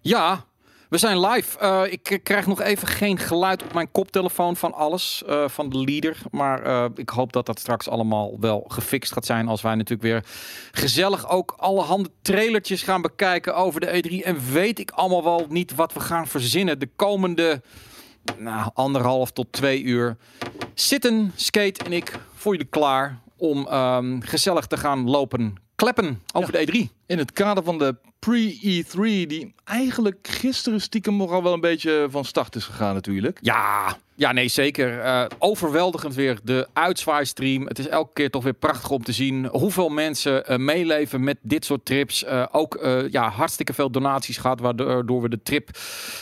Ja, we zijn live. Uh, ik krijg nog even geen geluid op mijn koptelefoon van alles, uh, van de leader. Maar uh, ik hoop dat dat straks allemaal wel gefixt gaat zijn. Als wij natuurlijk weer gezellig ook allerhande trailertjes gaan bekijken over de E3. En weet ik allemaal wel niet wat we gaan verzinnen de komende nou, anderhalf tot twee uur. Zitten, Skate en ik voor jullie klaar om um, gezellig te gaan lopen kleppen over ja. de E3. In het kader van de pre-E3, die eigenlijk gisteren stiekem nogal wel een beetje van start is gegaan natuurlijk. Ja, ja, nee, zeker. Uh, overweldigend weer de uitzwaaistream. Het is elke keer toch weer prachtig om te zien hoeveel mensen uh, meeleven met dit soort trips. Uh, ook ja, hartstikke veel donaties gehad, waardoor we de trip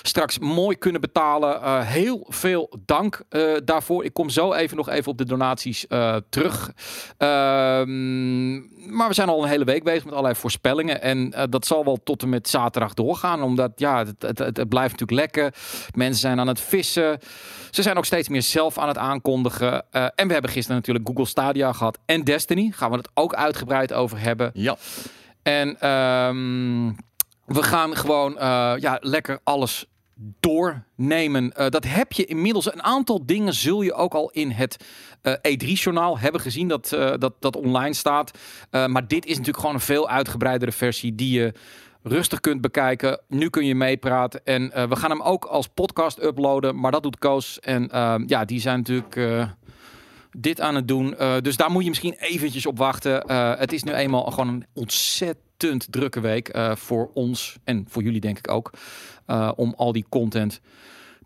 straks mooi kunnen betalen. heel veel dank daarvoor. Ik kom zo even nog even op de donaties terug. Ehm, maar we zijn al een hele week bezig met allerlei voorspellingen. En dat zal wel tot en met zaterdag doorgaan. Omdat ja, het, het, het blijft natuurlijk lekker. Mensen zijn aan het vissen. Ze zijn ook steeds meer zelf aan het aankondigen. Uh, en we hebben gisteren natuurlijk Google Stadia gehad en Destiny. Gaan we het ook uitgebreid over hebben. Ja. En um, we gaan gewoon uh, ja, lekker alles doornemen. Uh, dat heb je inmiddels. Een aantal dingen zul je ook al in het uh, E3-journaal hebben gezien dat, uh, dat dat online staat. maar dit is natuurlijk gewoon een veel uitgebreidere versie die je rustig kunt bekijken. Nu kun je meepraten. En uh, we gaan hem ook als podcast uploaden. Maar dat doet Koos. En uh, ja, die zijn natuurlijk uh, dit aan het doen. dus daar moet je misschien eventjes op wachten. het is nu eenmaal gewoon een ontzettend drukke week voor ons. En voor jullie denk ik ook. om al die content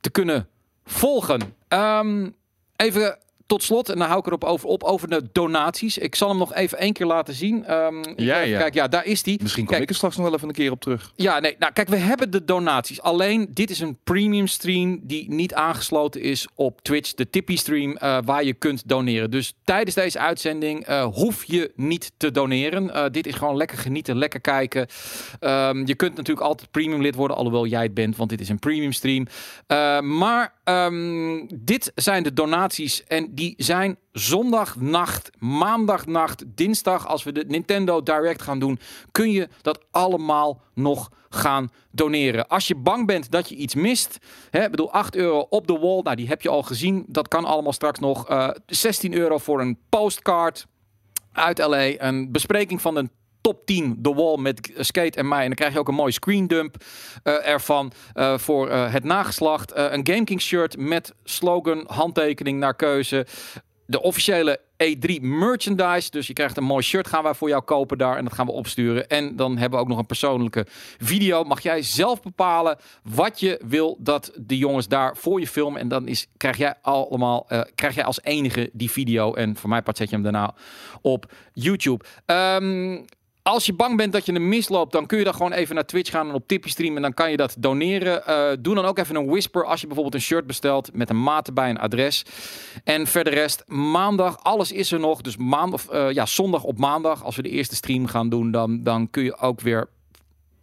te kunnen volgen. Um, even tot slot, en dan hou ik erop over op, over de donaties. Ik zal hem nog even één keer laten zien. Um, ja, ja. Kijk, ja, daar is die. Misschien kom kijk, ik er straks nog wel even een keer op terug. Ja, nee. Nou, kijk, we hebben de donaties. Alleen, dit is een premium stream die niet aangesloten is op Twitch. De Tippy stream, uh, waar je kunt doneren. Dus tijdens deze uitzending uh, hoef je niet te doneren. Uh, dit is gewoon lekker genieten, lekker kijken. Um, je kunt natuurlijk altijd premium lid worden, alhoewel jij het bent, want dit is een premium stream. maar um, dit zijn de donaties en die zijn zondagnacht, maandagnacht, dinsdag, als we de Nintendo Direct gaan doen, kun je dat allemaal nog gaan doneren. Als je bang bent dat je iets mist, hè, bedoel 8 euro op de wall, nou die heb je al gezien, dat kan allemaal straks nog. Uh, 16 euro voor een postcard uit LA, een bespreking van een top 10 The Wall met Skate en mij. En dan krijg je ook een mooie screen dump uh, ervan uh, voor uh, het nageslacht. een Game King shirt met slogan, handtekening naar keuze. De officiële E3 merchandise. Dus je krijgt een mooi shirt gaan wij voor jou kopen daar. En dat gaan we opsturen. En dan hebben we ook nog een persoonlijke video. Mag jij zelf bepalen wat je wil dat de jongens daar voor je filmen. En dan is, krijg jij allemaal, krijg jij als enige die video. En voor mij part zet je hem daarna op YouTube. Um, als je bang bent dat je een misloopt, dan kun je dan gewoon even naar Twitch gaan en op Tippy streamen. En dan kan je dat doneren. Uh, doe dan ook even een whisper als je bijvoorbeeld een shirt bestelt met een maat erbij, een adres. En verder rest, maandag, alles is er nog. Dus maandag, uh, ja, zondag op maandag, als we de eerste stream gaan doen, dan, dan kun je ook weer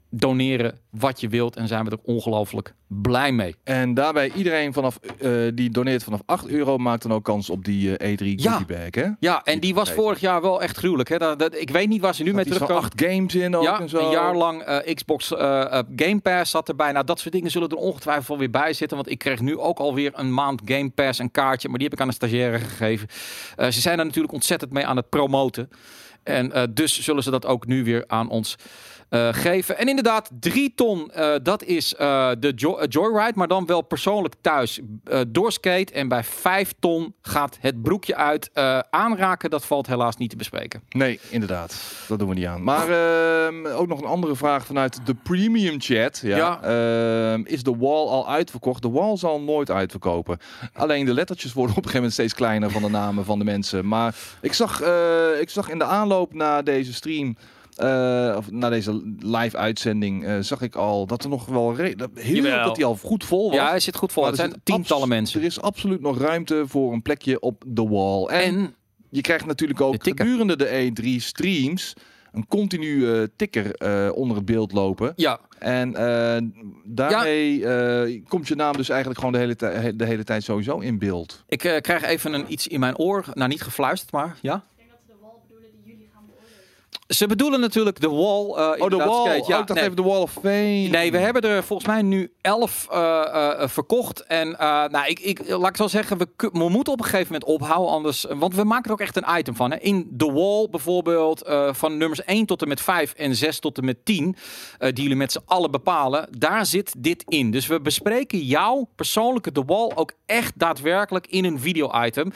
doneren wat je wilt. En zijn we er ongelooflijk blij mee. En daarbij iedereen vanaf uh, die doneert vanaf 8 euro maakt dan ook kans op die uh, E3 ja. bag, hè? Ja, en die was vorig jaar wel echt gruwelijk. Hè? Dat, dat, ik weet niet waar ze nu mee terugkomen. acht games in ook ja, en zo. een jaar lang uh, Xbox Game Pass zat erbij. Nou, dat soort dingen zullen er ongetwijfeld wel weer bij zitten. Want ik kreeg nu ook alweer een maand Game Pass, een kaartje. Maar die heb ik aan een stagiaire gegeven. ze zijn er natuurlijk ontzettend mee aan het promoten. En dus zullen ze dat ook nu weer aan ons uh, geven. En inderdaad, drie ton, uh, dat is uh, de jo Joyride, maar dan wel persoonlijk thuis doorskate. En bij vijf ton gaat het broekje uit. aanraken, dat valt helaas niet te bespreken. Nee, inderdaad. Dat doen we niet aan. Maar ehm, ook nog een andere vraag vanuit de premium chat. Ja. ja. Ehm, is de wall al uitverkocht? De wall zal nooit uitverkopen. Alleen de lettertjes worden op een gegeven moment steeds kleiner van de namen van de mensen. Maar ik zag, ik zag in de aanloop naar deze stream... Uh, of na deze live uitzending uh, zag ik al dat er nog wel dat, heel dat hij al goed vol was. Ja, hij zit goed vol. Maar het zijn tientallen mensen. Er is absoluut nog ruimte voor een plekje op de wall. En, en je krijgt natuurlijk ook de gedurende de E3 streams een continue uh, tikker onder het beeld lopen. Ja. En daarmee ja. komt je naam dus eigenlijk gewoon de hele, de hele tijd sowieso in beeld. Ik krijg even een iets in mijn oor. Nou, niet gefluisterd, maar ja. Ze bedoelen natuurlijk de wall. Uh, oh, de wall. Ja, ik dacht even de wall of fame. Nee, we hebben er volgens mij nu elf uh, verkocht. En nou, ik, ik, laat ik zo zeggen, we, we, moeten op een gegeven moment ophouden. Anders, want we maken er ook echt een item van. Hè. In de wall bijvoorbeeld, van nummers 1 tot en met 5 en 6 tot en met 10, die jullie met z'n allen bepalen, daar zit dit in. Dus we bespreken jouw persoonlijke de wall ook echt daadwerkelijk in een video-item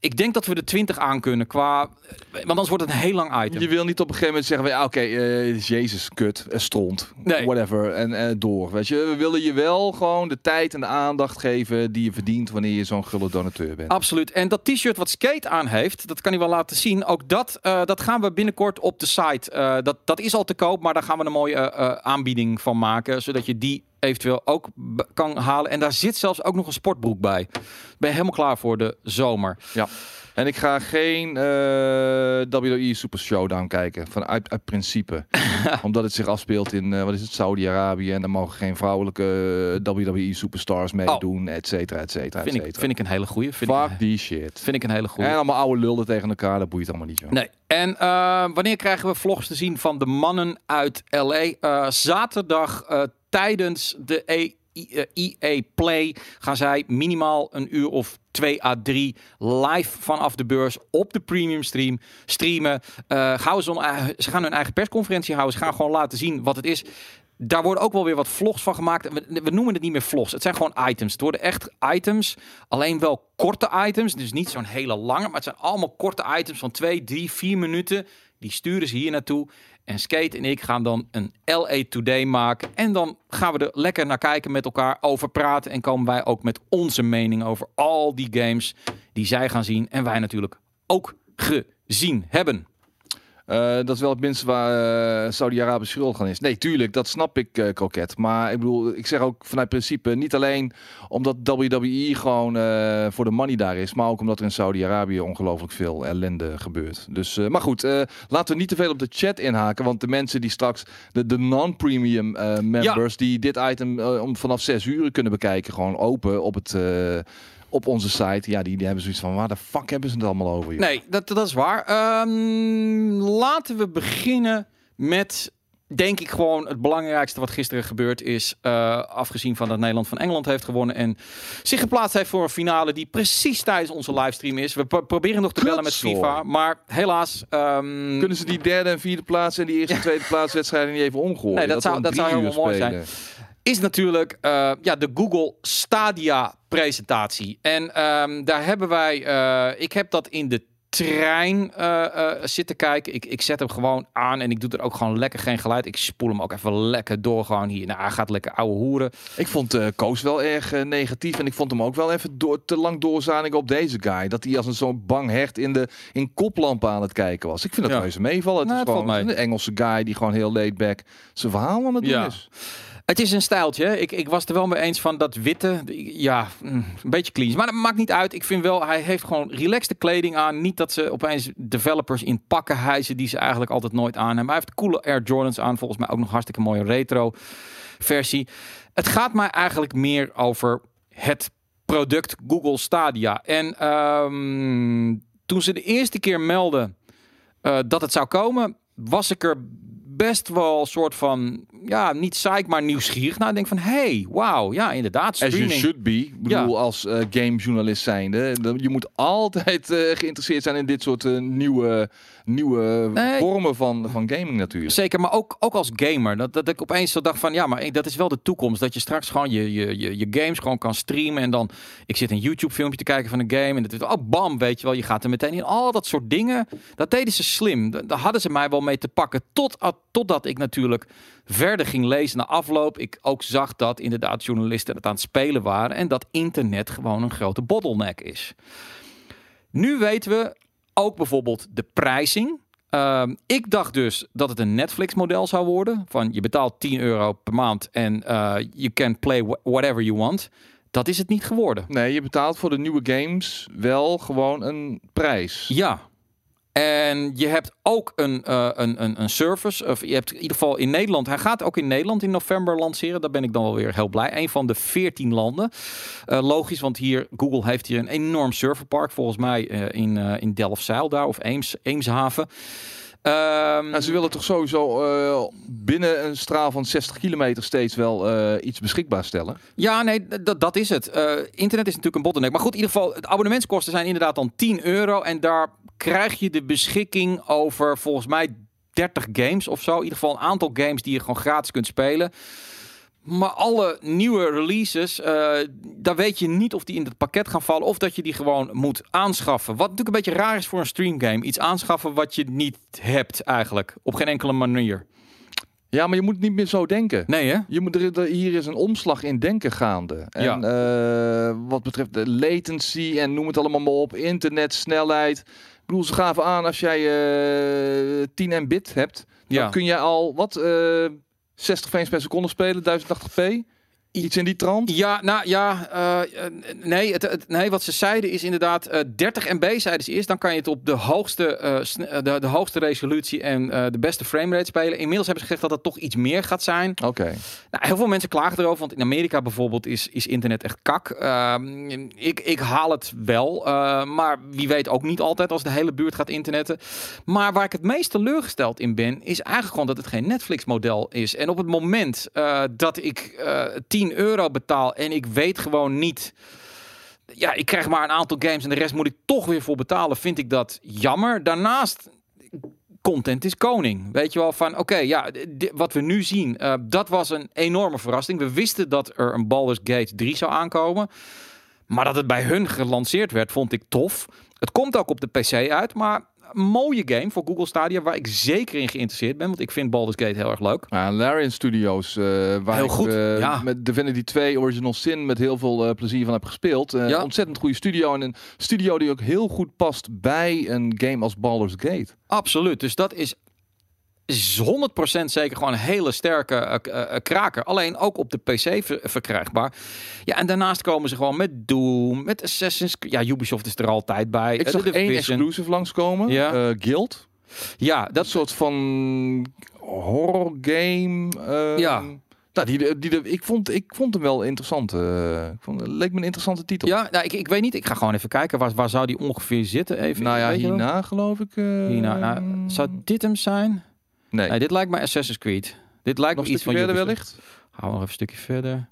ik denk dat we de 20 aan kunnen qua. Want anders wordt het een heel lang item. Je wil niet op een gegeven moment zeggen: ja, oké, uh, Jezus, kut, uh, stront, nee. whatever. En uh, door. Weet je, we willen je wel gewoon de tijd en de aandacht geven die je verdient wanneer je zo'n gulle donateur bent. Absoluut. En dat t-shirt wat Skate aan heeft, dat kan hij wel laten zien. Ook dat, dat gaan we binnenkort op de site. dat, dat is al te koop, maar daar gaan we een mooie aanbieding van maken. Zodat je die eventueel ook kan halen. En daar zit zelfs ook nog een sportbroek bij. Ben je helemaal klaar voor de zomer. Ja. En ik ga geen uh, WWE Super Showdown kijken. Vanuit uit principe. Omdat het zich afspeelt in, uh, wat is het, Saudi-Arabië. En daar mogen geen vrouwelijke uh, WWE superstars meedoen, oh. et cetera, et cetera, vind, Ik, vind ik een hele goeie. Vind Fuck ik, die shit. Vind ik een hele goeie. En allemaal oude lullen tegen elkaar, dat boeit allemaal niet. Joh. Nee. En wanneer krijgen we vlogs te zien van de mannen uit L.A.? zaterdag tijdens de EA e e Play gaan zij minimaal een uur of 2 à 3 live vanaf de beurs op de premium stream streamen. Uh, gaan ze, ze gaan hun eigen persconferentie houden. Ze gaan gewoon laten zien wat het is. Daar worden ook wel weer wat vlogs van gemaakt. We, we, noemen het niet meer vlogs. Het zijn gewoon items. Het worden echt items. Alleen wel korte items. Dus niet zo'n hele lange. Maar het zijn allemaal korte items van 2, 3, 4 minuten. Die sturen ze hier naartoe. En Skate en ik gaan dan een LA Today maken. En dan gaan we er lekker naar kijken met elkaar, over praten. En komen wij ook met onze mening over al die games die zij gaan zien. En wij natuurlijk ook gezien hebben. Uh, dat is wel het minste waar uh, Saudi-Arabië schuld gaan is. Nee, tuurlijk, dat snap ik, uh, Kroket. Maar ik bedoel, ik zeg ook vanuit principe, niet alleen omdat WWE gewoon voor de money daar is, maar ook omdat er in Saudi-Arabië ongelooflijk veel ellende gebeurt. Dus, maar goed, laten we niet te veel op de chat inhaken, want de mensen die straks, de, de non-premium members, die dit item om vanaf 6 uur kunnen bekijken, gewoon open op het op onze site. Ja, die, die hebben zoiets van, waar de fuck hebben ze het allemaal over? Nee, dat, dat is waar. Ehm, laten we beginnen met denk ik gewoon het belangrijkste wat gisteren gebeurd is. Uh, afgezien van dat Nederland van Engeland heeft gewonnen. En zich geplaatst heeft voor een finale die precies tijdens onze livestream is. We proberen nog te bellen met FIFA. Maar helaas. Um... Kunnen ze die derde en vierde plaats en die eerste en tweede plaats wedstrijden niet even omgooien? Nee, dat, zou, dat zou helemaal mooi zijn is natuurlijk uh, ja, de Google Stadia presentatie. En um, daar hebben wij, uh, ik heb dat in de trein uh, zitten kijken. Ik, ik zet hem gewoon aan en ik doe er ook gewoon lekker geen geluid. Ik spoel hem ook even lekker door gewoon hier. Nou, hij gaat lekker ouwe hoeren. Ik vond Koos wel erg negatief en ik vond hem ook wel even door, te lang doorzaningen op deze guy. Dat hij als een zo'n bang hert in de in koplampen aan het kijken was. Ik vind dat ja. reuze meevallen. Het nou, is gewoon een Engelse guy die gewoon heel laid back zijn verhaal aan het doen is. Het is een stijltje. Ik, ik was er wel mee eens van dat witte. Ja, mm, een beetje clean. Maar dat maakt niet uit. Ik vind wel, hij heeft gewoon relaxte kleding aan. Niet dat ze opeens developers in pakken hijzen die ze eigenlijk altijd nooit aan hebben. Hij heeft coole Air Jordans aan. Volgens mij ook nog hartstikke mooie retro versie. Het gaat mij eigenlijk meer over het product Google Stadia. En um, toen ze de eerste keer melden uh, dat het zou komen, was ik er best wel soort van, ja, niet psych, maar nieuwsgierig naar. Denk van, hey, wauw, ja, inderdaad. Streaming. As you should be. Ik bedoel, ja. als uh, gamejournalist zijnde, je moet altijd uh, geïnteresseerd zijn in dit soort uh, nieuwe nieuwe vormen van, van gaming natuurlijk. Zeker, maar ook, ook als gamer. Dat, dat ik opeens zo dacht van, ja, maar dat is wel de toekomst. Dat je straks gewoon je, je, je, je games gewoon kan streamen. En dan, ik zit een YouTube filmpje te kijken van een game. En dat is, oh bam, weet je wel, je gaat er meteen in. Al dat soort dingen, dat deden ze slim. Daar hadden ze mij wel mee te pakken. Tot, totdat ik natuurlijk verder ging lezen na afloop. Ik ook zag dat inderdaad journalisten het aan het spelen waren. En dat internet gewoon een grote bottleneck is. Nu weten we ook bijvoorbeeld de prijzing. Ehm, ik dacht dus dat het een Netflix-model zou worden. Van je betaalt 10 euro per maand en uh, you can play whatever you want. Dat is het niet geworden. Nee, je betaalt voor de nieuwe games wel gewoon een prijs. Ja, en je hebt ook een, uh, een, een, een service. Of je hebt in ieder geval in Nederland. Hij gaat ook in Nederland in november lanceren. Daar ben ik dan wel weer heel blij. Een van de 14 landen. Uh, logisch, want hier Google heeft hier een enorm serverpark. Volgens mij uh, in, in Delfzijl daar of Eems, Eemshaven. Nou, ze willen toch sowieso eh, binnen een straal van 60 kilometer steeds wel eh, iets beschikbaar stellen. Ja, nee, dat is het. Eh, internet is natuurlijk een bottleneck. Maar goed, in ieder geval, het abonnementskosten zijn inderdaad dan 10 euro. En daar krijg je de beschikking over volgens mij 30 games of zo. In ieder geval een aantal games die je gewoon gratis kunt spelen. Maar alle nieuwe releases, eh, daar weet je niet of die in het pakket gaan vallen of dat je die gewoon moet aanschaffen. Wat natuurlijk een beetje raar is voor een streamgame. Iets aanschaffen wat je niet hebt eigenlijk. Op geen enkele manier. Ja, maar je moet niet meer zo denken. Nee hè? Je moet, er, er- hier is een omslag in denken gaande. En eh, wat betreft de latency en noem het allemaal maar op, internet, snelheid. Ik bedoel, ze gaven aan als jij eh 10 mbit hebt, Ja. dan kun je al wat 60 frames per seconde spelen, 1080p. Iets in die trant. Ja, nou ja, eh, eh, nee, het, het- nee, wat ze zeiden is inderdaad eh 30 MB zeiden ze eerst. Dan kan je het op de hoogste, eh, eh, de, de hoogste resolutie en eh, de beste framerate spelen. Inmiddels hebben ze gezegd dat het toch iets meer gaat zijn. Oké. Nou, heel veel mensen klagen erover, want in Amerika bijvoorbeeld is, is internet echt kak. Ehm, ik, ik haal het wel, eh, maar wie weet ook niet altijd als de hele buurt gaat internetten. Maar waar ik het meest teleurgesteld in ben, is eigenlijk gewoon dat het geen Netflix-model is. En op het moment eh, dat ik eh 10 euro betaal en ik weet gewoon niet ja, ik krijg maar een aantal games en de rest moet ik toch weer voor betalen, vind ik dat jammer. Daarnaast, content is koning. Weet je wel, van oké, ja, wat we nu zien, eh, dat was een enorme verrassing. We wisten dat er een Baldur's Gate 3 zou aankomen. Maar dat het bij hun gelanceerd werd, vond ik tof. Het komt ook op de PC uit, maar mooie game voor Google Stadia, waar ik zeker in geïnteresseerd ben, want ik vind Baldur's Gate heel erg leuk. Ja, Larian Studios, eh, waar Heel ik goed, eh, ja. met Divinity 2 Original Sin met heel veel eh, plezier van heb gespeeld. Ja. Ontzettend goede studio en een studio die ook heel goed past bij een game als Baldur's Gate. Absoluut. Dus dat is is 100% zeker gewoon een hele sterke eh, eh, eh, kraker. Alleen ook op de PC ver- verkrijgbaar. Ja, en daarnaast komen ze gewoon met Doom, met Assassin's Creed. Ja, Ubisoft is er altijd bij. Ik zag één exclusive langskomen, Ja. Guild. Ja, Dat soort van horror game. eh, Ja. Nou, die, die, die, ik, vond, ik vond hem wel interessant. ik vond, het leek me een interessante titel. Ja, nou, ik, ik weet niet. Ik ga gewoon even kijken. Waar, waar zou die ongeveer zitten? Even, nou ja, hierna geloof ik. Hierna. Nou, zou dit hem zijn? Nee, Nee, dit lijkt me Assassin's Creed. Dit lijkt nog me iets stukje van verder Ubisoft. wellicht. We nog even een stukje verder.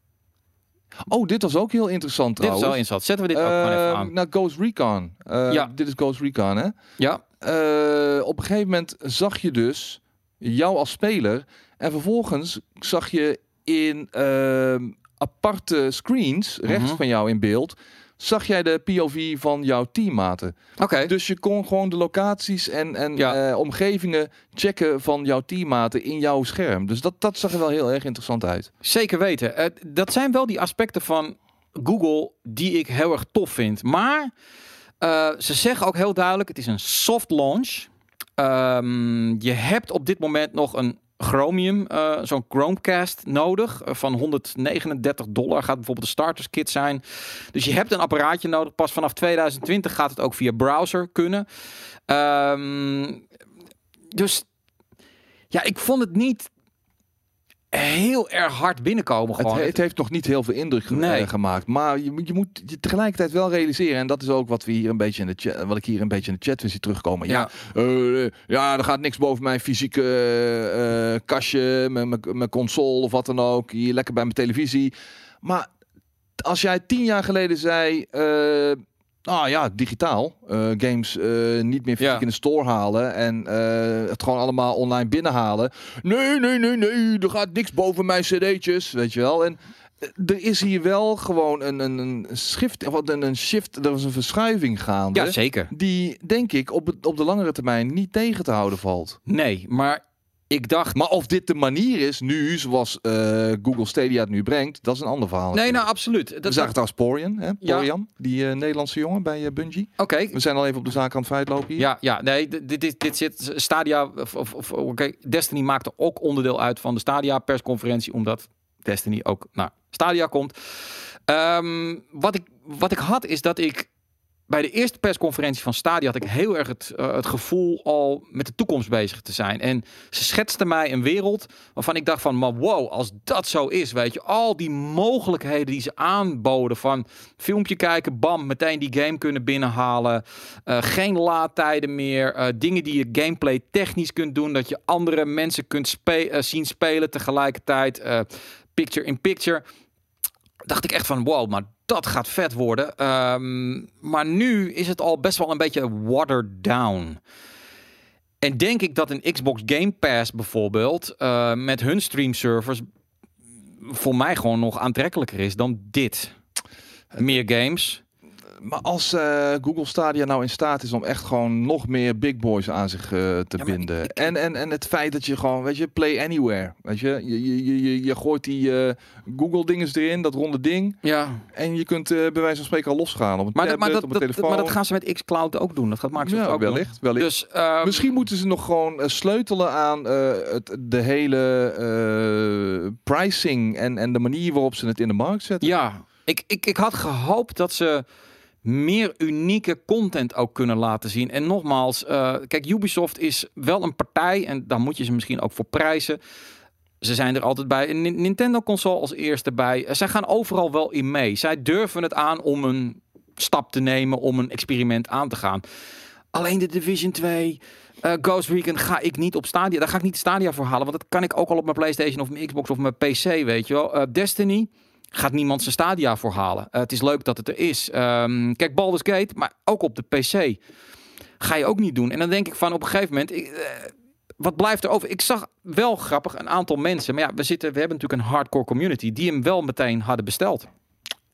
Oh, dit was ook heel interessant Dit is trouwens. wel interessant. Zetten we dit ook gewoon even Eh, aan. nou, Ghost Recon. Eh, Ja. Dit is Ghost Recon, hè? Ja, Eh, op een gegeven moment zag je dus jou als speler. En vervolgens zag je in ehm, aparte screens, rechts Mhm. van jou in beeld, zag jij de POV van jouw teammaten. oké. Dus je kon gewoon de locaties en, en Ja. eh, omgevingen checken van jouw teammaten in jouw scherm. Dus dat, dat zag er wel heel erg interessant uit. Zeker weten. Eh, dat zijn wel die aspecten van Google die ik heel erg tof vind. Maar eh, ze zeggen ook heel duidelijk: het is een soft launch. Ehm, je hebt op dit moment nog een Chromium, eh, zo'n Chromecast nodig. eh, van 139 dollar gaat bijvoorbeeld de starters kit zijn. Dus je hebt een apparaatje nodig. Pas vanaf 2020 gaat het ook via browser kunnen. Ehm, dus ja, ik vond het niet heel erg hard binnenkomen. Het, Gewoon. het heeft nog niet heel veel indruk Nee. eh, gemaakt. Maar je, moet- je moet je tegelijkertijd wel realiseren. En dat is ook wat, we hier een beetje in de chat, wat ik hier een beetje in de chat weer zie terugkomen. Ja, ja. eh, ja, er gaat niks boven mijn fysieke eh, kastje, mijn, mijn, mijn console of wat dan ook. Hier lekker bij mijn televisie. Maar als jij tien jaar geleden zei... Ah ja, digitaal. eh, games eh, niet meer fysiek Ja. in de store halen en eh, het gewoon allemaal online binnenhalen. Nee, nee, nee, nee, er gaat niks boven mijn cd'tjes, weet je wel. En er is hier wel gewoon een, een, een shift, of een, een shift, er is een verschuiving gaande. ja, zeker. Die, denk ik, op, het, op de langere termijn niet tegen te houden valt. Nee, maar ik dacht... Maar of dit de manier is nu, zoals eh, Google Stadia het nu brengt, dat is een ander verhaal. Nee, nou absoluut. we Dat, zagen trouwens Porian, hè? Ja. Porian, die eh, Nederlandse jongen bij eh, Bungie. Oké. We zijn al even op de zaak aan het feit lopen hier. Ja, ja, nee, dit, dit, dit, dit zit Stadia of, of, of oké, Destiny maakte ook onderdeel uit van de Stadia persconferentie, omdat Destiny ook naar Stadia komt. Ehm, wat ik wat ik had is dat ik bij de eerste persconferentie van Stadia had ik heel erg het, uh, het gevoel al met de toekomst bezig te zijn. En ze schetste mij een wereld waarvan ik dacht van, maar wow, als dat zo is, weet je, al die mogelijkheden die ze aanboden van filmpje kijken, bam, meteen die game kunnen binnenhalen, uh, geen laadtijden meer, uh, dingen die je gameplay technisch kunt doen, dat je andere mensen kunt zien spelen tegelijkertijd, picture in picture dacht ik echt van wow, maar dat gaat vet worden. Um, maar nu is het al best wel een beetje watered down. En denk ik dat een Xbox Game Pass bijvoorbeeld uh, met hun stream servers voor mij gewoon nog aantrekkelijker is dan dit. Meer games, maar als uh, Google Stadia nou in staat is om echt gewoon nog meer big boys aan zich uh, te binden. En, en, en het feit dat je gewoon, weet je, play anywhere. Weet je, je, je, je, je gooit die uh, Google dinges erin, dat ronde ding. Ja. En je kunt bij wijze van spreken al losgaan op een maar tablet, maar dat, op een telefoon. Maar dat gaan ze met xCloud ook doen. Dat gaat Microsoft ja, ook wellicht, doen. wellicht. Dus, um, Misschien moeten ze nog gewoon sleutelen aan het, de hele pricing en, en de manier waarop ze het in de markt zetten. Ja, ik, ik, ik had gehoopt dat ze meer unieke content ook kunnen laten zien. En nogmaals, uh, kijk, Ubisoft is wel een partij en daar moet je ze misschien ook voor prijzen. Ze zijn er altijd bij. Een Nintendo console als eerste bij. Zij gaan overal wel in mee. Zij durven het aan om een stap te nemen, om een experiment aan te gaan. Alleen de Division 2, uh, Ghost Recon ga ik niet op Stadia. Daar ga ik niet Stadia voor halen, want dat kan ik ook al op mijn PlayStation of mijn Xbox of mijn PC, weet je wel. Destiny gaat niemand zijn Stadia voor halen. Uh, het is leuk dat het er is. Um, kijk, Baldur's Gate, maar ook op de PC. Ga je ook niet doen. En dan denk ik van op een gegeven moment... Ik, uh, wat blijft er over? Ik zag wel grappig een aantal mensen. Maar ja, we, zitten, we hebben natuurlijk een hardcore community... die hem wel meteen hadden besteld.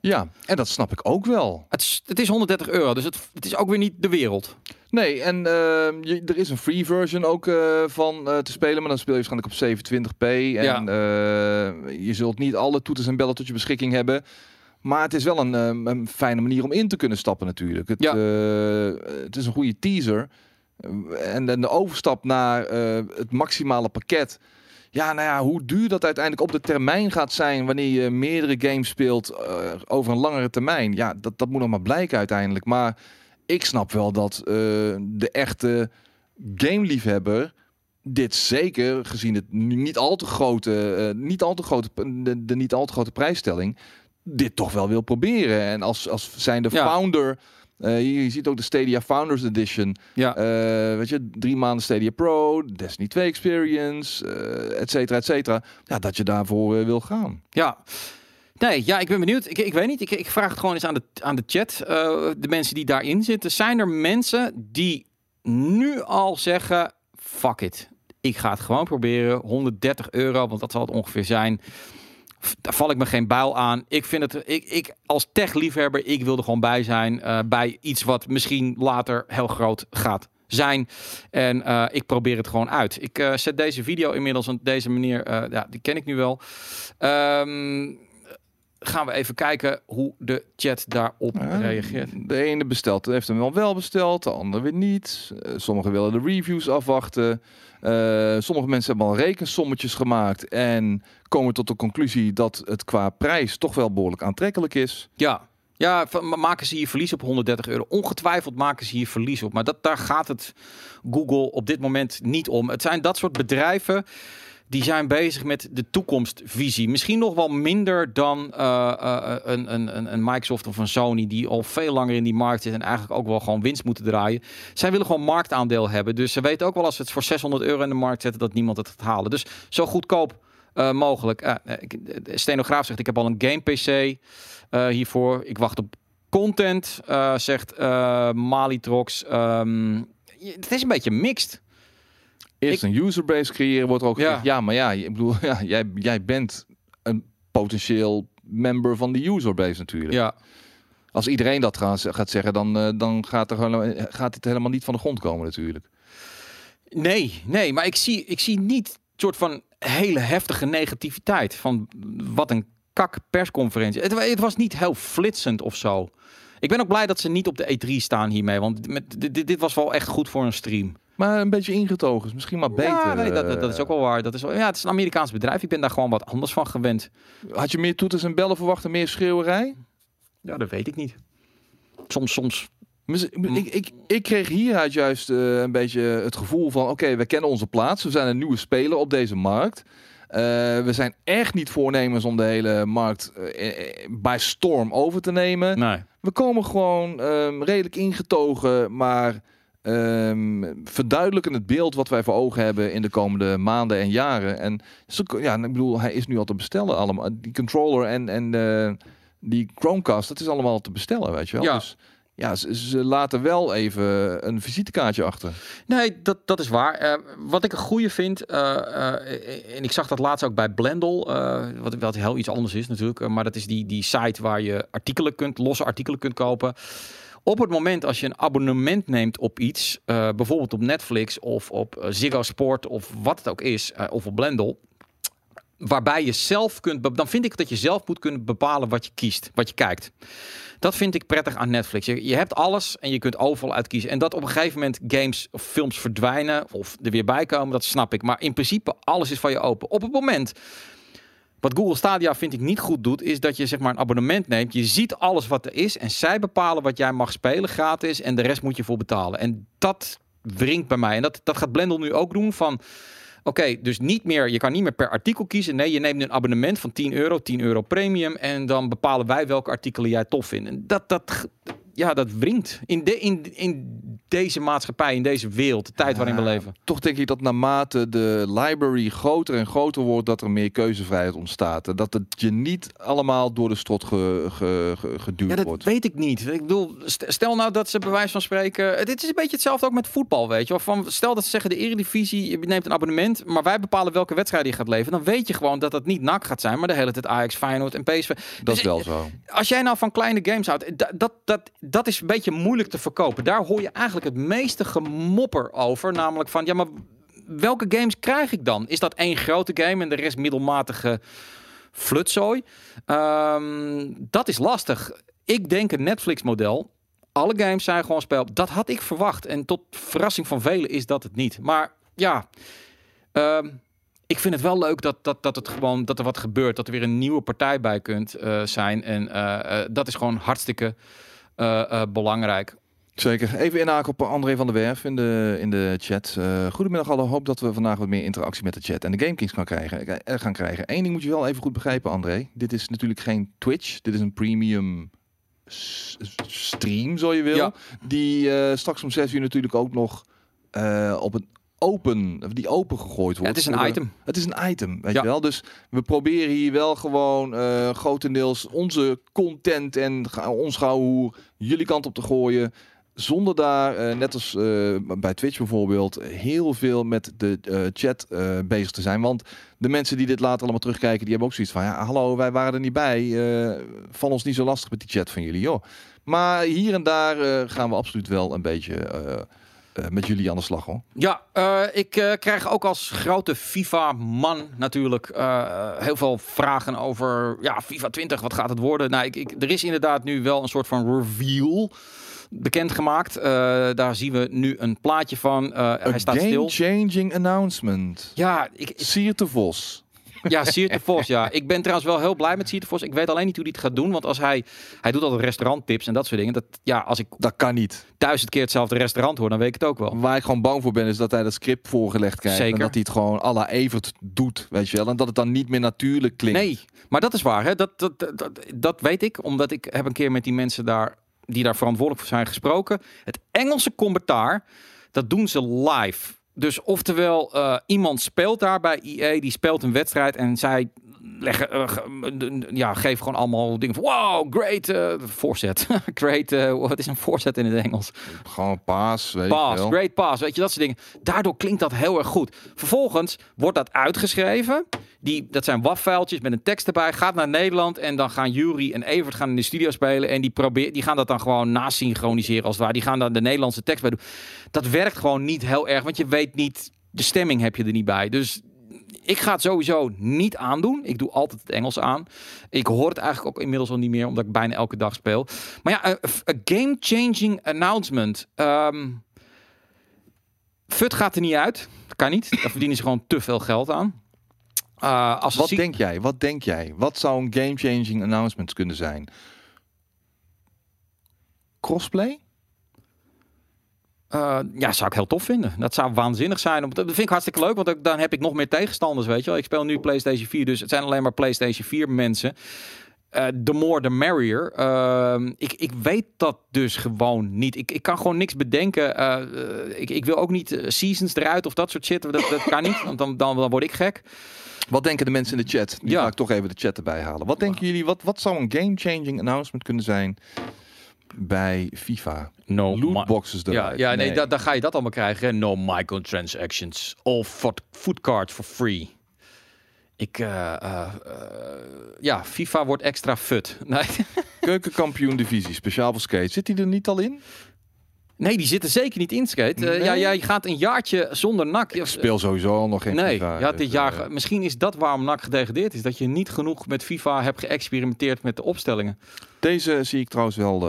Ja, en dat snap ik ook wel. Het is, het is 130 euro, dus het, het is ook weer niet de wereld. Nee, en je, er is een free version ook uh, van uh, te spelen, maar dan speel je waarschijnlijk op 720p. En ja. je zult niet alle toeters en bellen tot je beschikking hebben. Maar het is wel een, een fijne manier om in te kunnen stappen natuurlijk. Het, ja. het is een goede teaser. En, en de overstap naar het maximale pakket ja, nou ja, hoe duur dat uiteindelijk op de termijn gaat zijn wanneer je meerdere games speelt uh, over een langere termijn. Ja, dat, dat moet nog maar blijken uiteindelijk. Maar ik snap wel dat uh, de echte gameliefhebber dit zeker gezien het niet al te grote, uh, niet al te grote de, de, niet al te grote prijsstelling, dit toch wel wil proberen. En als, als zijn de ja. founder uh, je, ziet ook de Stadia Founders Edition. Ja. Uh, weet je, drie maanden Stadia Pro, Destiny 2 Experience, et cetera, et cetera. Ja, dat je daarvoor wil gaan. Ja. Nee, ja, ik ben benieuwd. Ik, ik weet niet. Ik, ik vraag het gewoon eens aan de, aan de chat. de mensen die daarin zitten. Zijn er mensen die nu al zeggen: fuck it. Ik ga het gewoon proberen. 130 euro, want dat zal het ongeveer zijn daar val ik me geen buil aan. Ik vind het, ik, ik als tech-liefhebber, ik wil er gewoon bij zijn. Uh, bij iets wat misschien later heel groot gaat zijn. En uh, ik probeer het gewoon uit. Ik zet deze video inmiddels op deze manier, ja, die ken ik nu wel. Um, gaan we even kijken hoe de chat daarop ja, reageert. De ene bestelt, heeft hem wel wel besteld, de andere weer niet. sommigen willen de reviews afwachten. Uh, sommige mensen hebben al rekensommetjes gemaakt en komen tot de conclusie dat het qua prijs toch wel behoorlijk aantrekkelijk is. Ja, ja, maken ze hier verlies op 130 euro? Ongetwijfeld maken ze hier verlies op. Maar dat, daar gaat het Google op dit moment niet om. Het zijn dat soort bedrijven die zijn bezig met de toekomstvisie. Misschien nog wel minder dan uh, uh, een, een, een Microsoft of een Sony die al veel langer in die markt zit en eigenlijk ook wel gewoon winst moeten draaien. Zij willen gewoon marktaandeel hebben. Dus ze weten ook wel als ze het voor 600 euro in de markt zetten dat niemand het gaat halen. Dus zo goedkoop uh, mogelijk. Stenograaf zegt ik heb al een game PC hiervoor. Ik wacht op content, zegt Malitrox. Um, het is een beetje mixed. Eerst ik, een userbase creëren wordt er ook gezegd, ja. ja, maar ja, ik bedoel, ja, jij, jij bent een potentieel member van de userbase natuurlijk. Ja. Als iedereen dat gaat, gaat zeggen, dan, uh, dan gaat, er, gaat het helemaal niet van de grond komen natuurlijk. Nee, nee, maar ik zie, ik zie niet soort van hele heftige negativiteit van wat een kak persconferentie. Het, het was niet heel flitsend of zo. Ik ben ook blij dat ze niet op de E3 staan hiermee, want met, dit, dit was wel echt goed voor een stream. Maar een beetje ingetogen is misschien maar beter. Ja, nee, dat, dat, is ook wel waar. Dat is, wel, ja, het is een Amerikaans bedrijf. Ik ben daar gewoon wat anders van gewend. Had je meer toeters en bellen verwacht en meer schreeuwerij? Ja, dat weet ik niet. Soms, soms Ik, ik, ik kreeg hieruit juist uh, een beetje het gevoel van... oké, we kennen onze plaats. We zijn een nieuwe speler op deze markt. Uh, we zijn echt niet voornemens om de hele markt uh, bij storm over te nemen. Nee. We komen gewoon um, redelijk ingetogen, maar um, verduidelijken het beeld wat wij voor ogen hebben in de komende maanden en jaren. En ja, ik bedoel, hij is nu al te bestellen allemaal. Die controller en, en uh, die Chromecast, dat is allemaal te bestellen, weet je wel. Ja. Dus, ja, ze, ze, laten wel even een visitekaartje achter. Nee, dat, dat is waar. Uh, wat ik een goede vind, uh, uh, en ik zag dat laatst ook bij Blendel, wat, wat heel iets anders is natuurlijk, maar dat is die, die site waar je artikelen kunt, losse artikelen kunt kopen. Op het moment als je een abonnement neemt op iets, bijvoorbeeld op Netflix of op Ziggo Sport of wat het ook is, of op Blendel, waarbij je zelf kunt, dan vind ik dat je zelf moet kunnen bepalen wat je kiest, wat je kijkt. Dat vind ik prettig aan Netflix. Je, je, hebt alles en je kunt overal uitkiezen. En dat op een gegeven moment games of films verdwijnen of er weer bij komen, dat snap ik. Maar in principe, alles is van je open. Op het moment wat Google Stadia vind ik niet goed doet, is dat je zeg maar een abonnement neemt. Je ziet alles wat er is en zij bepalen wat jij mag spelen gratis en de rest moet je voor betalen. En dat wringt bij mij. En dat, dat gaat Blendel nu ook doen van... Oké, dus niet meer, je kan niet meer per artikel kiezen. Nee, je neemt een abonnement van 10 euro, 10 euro premium. En dan bepalen wij welke artikelen jij tof vindt. En dat, dat, ja, dat wringt. In, de, in, in deze maatschappij, in deze wereld, de tijd waarin we leven. Toch denk ik dat naarmate de library groter en groter wordt, dat er meer keuzevrijheid ontstaat. Dat het je niet allemaal door de strot ge, ge, ge, geduwd ja, dat wordt. weet ik niet. Ik bedoel, stel nou dat ze bij wijze van spreken... Dit is een beetje hetzelfde ook met voetbal, weet je. Van, stel dat ze zeggen de eredivisie, je neemt een abonnement, maar wij bepalen welke wedstrijd je gaat leveren. Dan weet je gewoon dat het niet NAC gaat zijn, maar de hele tijd Ajax, Feyenoord en PSV. Dat Dus, is wel zo. Als jij nou van kleine games houdt, dat, dat, dat, is een beetje moeilijk te verkopen. Daar hoor je eigenlijk het meeste gemopper over. Namelijk van, ja, maar welke games krijg ik dan? Is dat één grote game en de rest middelmatige flutzooi? Um, dat is lastig. Ik denk een Netflix-model. Alle games zijn gewoon speelbaar. Dat had ik verwacht. En tot verrassing van velen is dat het niet. Maar ja, um, ik vind het wel leuk dat, dat, dat, het gewoon, dat er wat gebeurt. Dat er weer een nieuwe partij bij kunt uh, zijn. En uh, uh, dat is gewoon hartstikke belangrijk. Zeker. Even inhaken op André van der Werf in de, in de chat. Uh, goedemiddag alle. Hoop dat we vandaag wat meer interactie met de chat en de GameKings gaan krijgen. gaan krijgen. Eén ding moet je wel even goed begrijpen, André. Dit is natuurlijk geen Twitch. Dit is een premium stream, zo je wil. Ja. Die uh, straks om 6 uur natuurlijk ook nog uh, op een open, die open gegooid wordt. Ja, het is een item. Het is een item, weet Ja. je wel. Dus we proberen hier wel gewoon uh, grotendeels onze content en ons gauwhoer jullie kant op te gooien. Zonder daar, eh, net als eh, bij Twitch bijvoorbeeld, heel veel met de chat bezig te zijn. Want de mensen die dit later allemaal terugkijken, die hebben ook zoiets van... Ja, hallo, wij waren er niet bij. val ons niet zo lastig met die chat van jullie, joh. Maar hier en daar gaan we absoluut wel een beetje eh, met jullie aan de slag, hoor. Ja, eh, ik eh, krijg ook als grote FIFA-man natuurlijk heel veel vragen over ja, FIFA 20, wat gaat het worden? Nou, ik, ik, er is inderdaad nu wel een soort van reveal bekendgemaakt. Daar zien we nu een plaatje van. Eh, hij staat stil. game-changing announcement. Ja, ik, ik- Siert de Vos. Ja, Siert de Vos. Ja, ik ben trouwens wel heel blij met Siert de Vos. Ik weet alleen niet hoe hij het gaat doen, want als hij hij doet altijd restauranttips en dat soort dingen. Dat ja, als ik Dat kan niet. duizend keer hetzelfde restaurant hoor, dan weet ik het ook wel. Waar ik gewoon bang voor ben, is dat hij dat script voorgelegd krijgt. Zeker. En dat hij het gewoon à la Evert doet, weet je wel. En dat het dan niet meer natuurlijk klinkt. Nee, maar dat is waar. Hè? Dat, dat, dat, dat, dat weet ik, omdat ik heb een keer met die mensen daar die daar verantwoordelijk voor zijn gesproken. Het Engelse commentaar, dat doen ze live. Dus oftewel, eh, iemand speelt daar bij EA, die speelt een wedstrijd en zij leggen, eh, ja, geven gewoon allemaal dingen van wow, great eh, voorzet. great, eh, wat is een voorzet in het Engels? Gewoon paas, weet je Pass, wel. great pass, weet je, dat soort dingen. Daardoor klinkt dat heel erg goed. Vervolgens wordt dat uitgeschreven. Die, dat zijn WAF-vuiltjes met een tekst erbij. Gaat naar Nederland en dan gaan Jury en Evert gaan in de studio spelen. En die, probeer, die gaan dat dan gewoon nasynchroniseren als het ware. Die gaan daar de Nederlandse tekst bij doen. Dat werkt gewoon niet heel erg, want je weet niet... De stemming heb je er niet bij. Dus ik ga het sowieso niet aandoen. Ik doe altijd het Engels aan. Ik hoor het eigenlijk ook inmiddels al niet meer, omdat ik bijna elke dag speel. Maar ja, een- game-changing announcement. Ehm FUT gaat er niet uit. Dat kan niet. Daar verdienen ze gewoon te veel geld aan. Eh, als Wat denk jij? Wat denk jij? Wat zou een game-changing announcement kunnen zijn? Crossplay? Uh, ja, zou ik heel tof vinden. Dat zou waanzinnig zijn. Dat vind ik hartstikke leuk, want dan heb ik nog meer tegenstanders, weet je wel. Ik speel nu PlayStation 4, dus het zijn alleen maar PlayStation 4 mensen. Uh, the more the merrier. Uh, ik, ik weet dat dus gewoon niet. Ik, ik kan gewoon niks bedenken. Uh, ik, ik wil ook niet seasons eruit of dat soort shit. Dat, dat kan niet, want dan, dan, dan word ik gek. Wat denken de mensen in de chat? Die ja. ga ik toch even de chat erbij halen. Wat denken jullie? Wat, wat zou een game-changing announcement kunnen zijn bij FIFA? No Lootboxes eruit. Ja, ja nee, nee. dan ga je dat allemaal krijgen. No microtransactions. All food card for free. Ik, uh, uh, ja, FIFA wordt extra fut. Nee. Keukenkampioen divisie, speciaal voor skate. Zit die er niet al in? Nee, die zitten zeker niet in skate. Uh, ja, jij gaat een jaartje zonder NAC. Ik speel sowieso al nog geen nee, FIFA. Ja, dit dus, jaar, misschien is dat waarom NAC gedegradeerd is. Dat je niet genoeg met FIFA hebt geëxperimenteerd met de opstellingen. Deze zie ik trouwens wel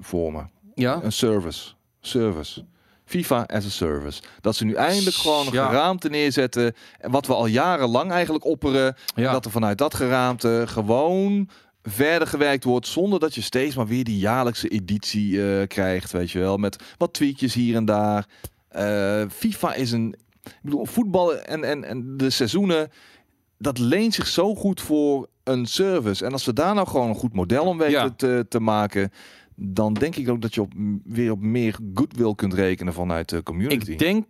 voor me. Ja? Een service. Service. FIFA as a service. Dat ze nu eindelijk gewoon een geraamte neerzetten. Wat we al jarenlang eigenlijk opperen. Ja. Dat er vanuit dat geraamte gewoon verder gewerkt wordt zonder dat je steeds maar weer die jaarlijkse editie uh, krijgt, weet je wel, met wat tweetjes hier en daar. Uh, FIFA is een, ik bedoel, voetbal en, en, en de seizoenen, dat leent zich zo goed voor een service. En als we daar nou gewoon een goed model om weten ja. te, te maken, dan denk ik ook dat je op, weer op meer goodwill kunt rekenen vanuit de community. Ik denk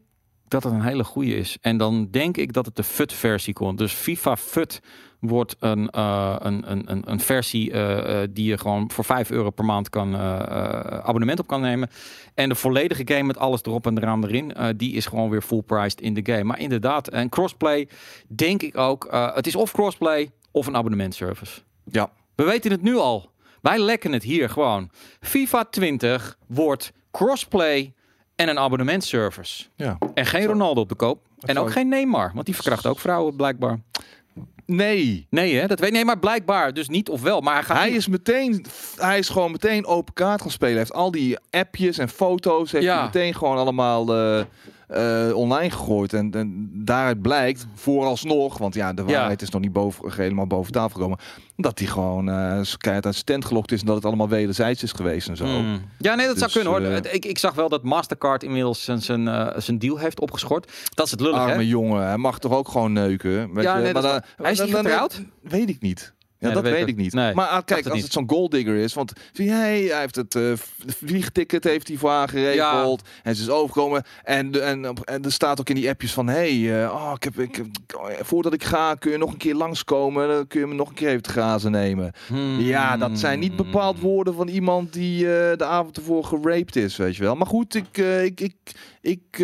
dat het een hele goede is. En dan denk ik dat het de FUT-versie komt. Dus FIFA FUT wordt een, uh, een, een, een, versie uh, die je gewoon voor 5 euro per maand kan abonnement op kan nemen. En de volledige game met alles erop en eraan erin, die is gewoon weer full priced in de game. Maar inderdaad, en crossplay denk ik ook. het is of crossplay of een abonnementservice. Ja. We weten het nu al. Wij lekken het hier gewoon. FIFA 20 wordt crossplay en een abonnementservice. Ja. En geen Ronaldo op de koop. En ook geen Neymar, want die verkracht ook vrouwen blijkbaar. Nee. Nee, hè? Dat weet nee, maar blijkbaar dus niet of wel. Maar hij, gaat hij is meteen, hij is gewoon meteen open kaart gaan spelen. Hij heeft al die appjes en foto's heeft ja. hij meteen gewoon allemaal uh, uh, online gegooid. En, en daaruit blijkt, vooralsnog, want ja, de waarheid is nog niet boven, helemaal boven tafel gekomen, dat hij gewoon uh, keihard uit stand gelokt is en dat het allemaal wederzijds is geweest en zo. Mm. Ja, nee, dat dus, zou kunnen hoor. Uh, ik, ik zag wel dat Mastercard inmiddels zijn, zijn, uh, zijn deal heeft opgeschort. Dat is het lullig, Arme hè? jongen, hij mag toch ook gewoon neuken? Ja, nee, maar dan, hij is niet getrouwd? Weet ik niet. Ja, dat, weet ik niet. Nee, maar ah, kijk, als het, het zo'n golddigger is, want zie jij, hij heeft het uh, vliegticket heeft hij voor haar geregeld en ze is overgekomen en, en, en er staat ook in die appjes van, hey, uh, oh, ik heb, ik, voordat ik ga, kun je nog een keer langskomen, dan kun je me nog een keer even te grazen nemen. Hmm. Ja, dat zijn niet bepaald woorden van iemand die uh, de avond ervoor geraped is, weet je wel. Maar goed, ik, ik, ik, ik,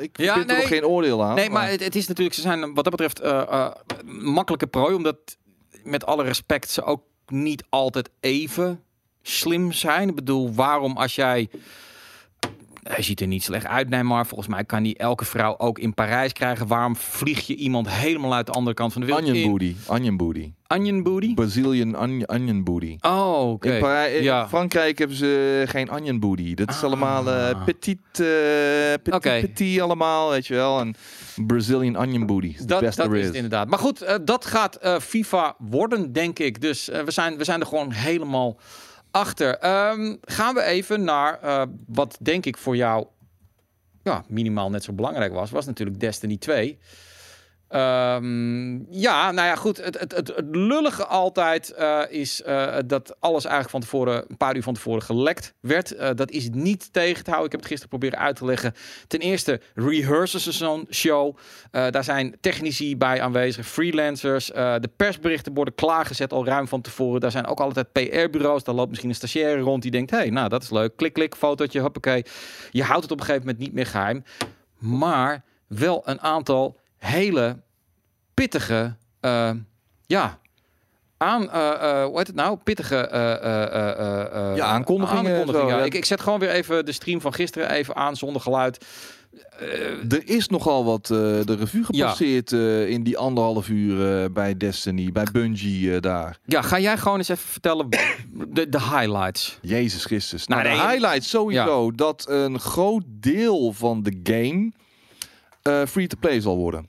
ik ja, nee, er nog geen oordeel aan. Nee, maar, maar het, het, is natuurlijk, ze zijn wat dat betreft makkelijke prooi, omdat met alle respect ze ook niet altijd even slim zijn. Ik bedoel, waarom als jij hij ziet er niet slecht uit, Neymar. Volgens mij kan hij elke vrouw ook in Parijs krijgen. Waarom vlieg je iemand helemaal uit de andere kant van de wereld Onion booty. Onion booty. Onion booty? Brazilian onion, onion booty. Oh, oké. Okay. In, ja. Frankrijk hebben ze geen onion booty. Dat is ah. allemaal uh, petit, uh, petit, okay. petit allemaal, weet je wel. En Brazilian onion booty. Dat, dat is het inderdaad. Maar goed, uh, dat gaat FIFA worden, denk ik. Dus we, zijn, we zijn er gewoon helemaal achter. Ehm, gaan we even naar uh, wat denk ik voor jou ja, minimaal net zo belangrijk was. Was natuurlijk Destiny 2. Um, ja, nou ja, goed. Het, het, het, lullige altijd uh, is uh, dat alles eigenlijk van tevoren, een paar uur van tevoren gelekt werd. Uh, dat is niet tegen te houden. Ik heb het gisteren proberen uit te leggen. Ten eerste rehearsen ze show. daar zijn technici bij aanwezig, freelancers. de persberichten worden klaargezet al ruim van tevoren. Daar zijn ook altijd PR-bureaus. Daar loopt misschien een stagiaire rond die denkt: hé, hey, nou dat is leuk. Klik, klik, fotootje, hoppakee. Je houdt het op een gegeven moment niet meer geheim. Maar wel een aantal hele pittige, uh, ja, aan, uh, hoe heet het nou? Pittige ja, aankondigingen. Zo, ja. Ik, ik zet gewoon weer even de stream van gisteren even aan zonder geluid. er is nogal wat de revue gepasseerd ja. in die anderhalf uur bij Destiny, bij Bungie daar. Ja, ga jij gewoon eens even vertellen de, de highlights. Jezus Christus. Nou, nou de highlights sowieso dat een groot deel van de game free-to-play zal worden.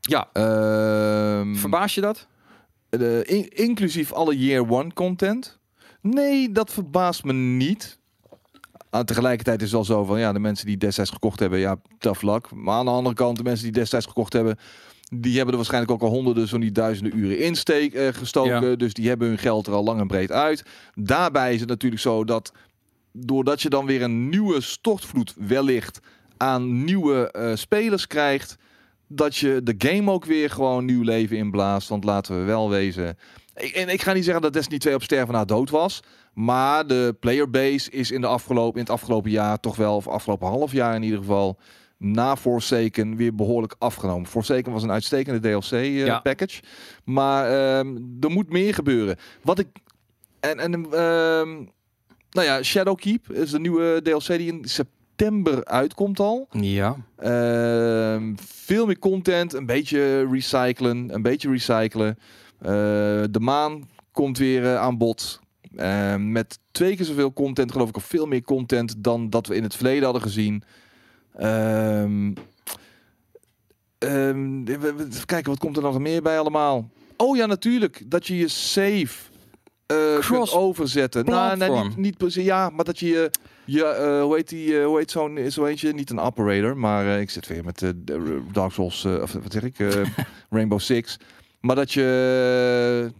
Ja. Uh, Verbaas je dat? inclusief alle year one content. Nee, dat verbaast me niet. aan tegelijkertijd is het wel zo van ja, de mensen die destijds gekocht hebben, ja, tough luck. Maar aan de andere kant, de mensen die destijds gekocht hebben, die hebben er waarschijnlijk ook al honderden, zo niet duizenden uren insteek uh, gestoken. Dus die hebben hun geld er al lang en breed uit. Daarbij is het natuurlijk zo dat doordat je dan weer een nieuwe stortvloed wellicht aan nieuwe uh, spelers krijgt, dat je de game ook weer gewoon nieuw leven inblaast. Want laten we wel wezen. Ik, en ik ga niet zeggen dat Destiny 2 op sterven na dood was. Maar de playerbase is in, de afgelopen, in het afgelopen jaar toch wel, of afgelopen half jaar in ieder geval, na Forsaken weer behoorlijk afgenomen. Forsaken was een uitstekende DLC-package. Uh, Maar um, er moet meer gebeuren. Wat ik. En, en um, nou ja, Shadowkeep is de nieuwe DLC die in september uitkomt al. Ja. Uh, veel meer content, een beetje recyclen, een beetje recyclen. Uh, de maan komt weer uh, aan bod. Uh, met twee keer zoveel content, geloof ik, of veel meer content dan dat we in het verleden hadden gezien. Um, even kijken, wat komt er nog meer bij allemaal? Oh ja, natuurlijk. Dat je je save uh, kunt overzetten. Nou, nee, niet, niet precies. Ja, maar dat je je, je uh, hoe heet die, uh, hoe heet zo'n, zo eentje, niet een operator, maar ik zit weer met Dark Souls, of wat zeg ik, Rainbow Six. Maar dat je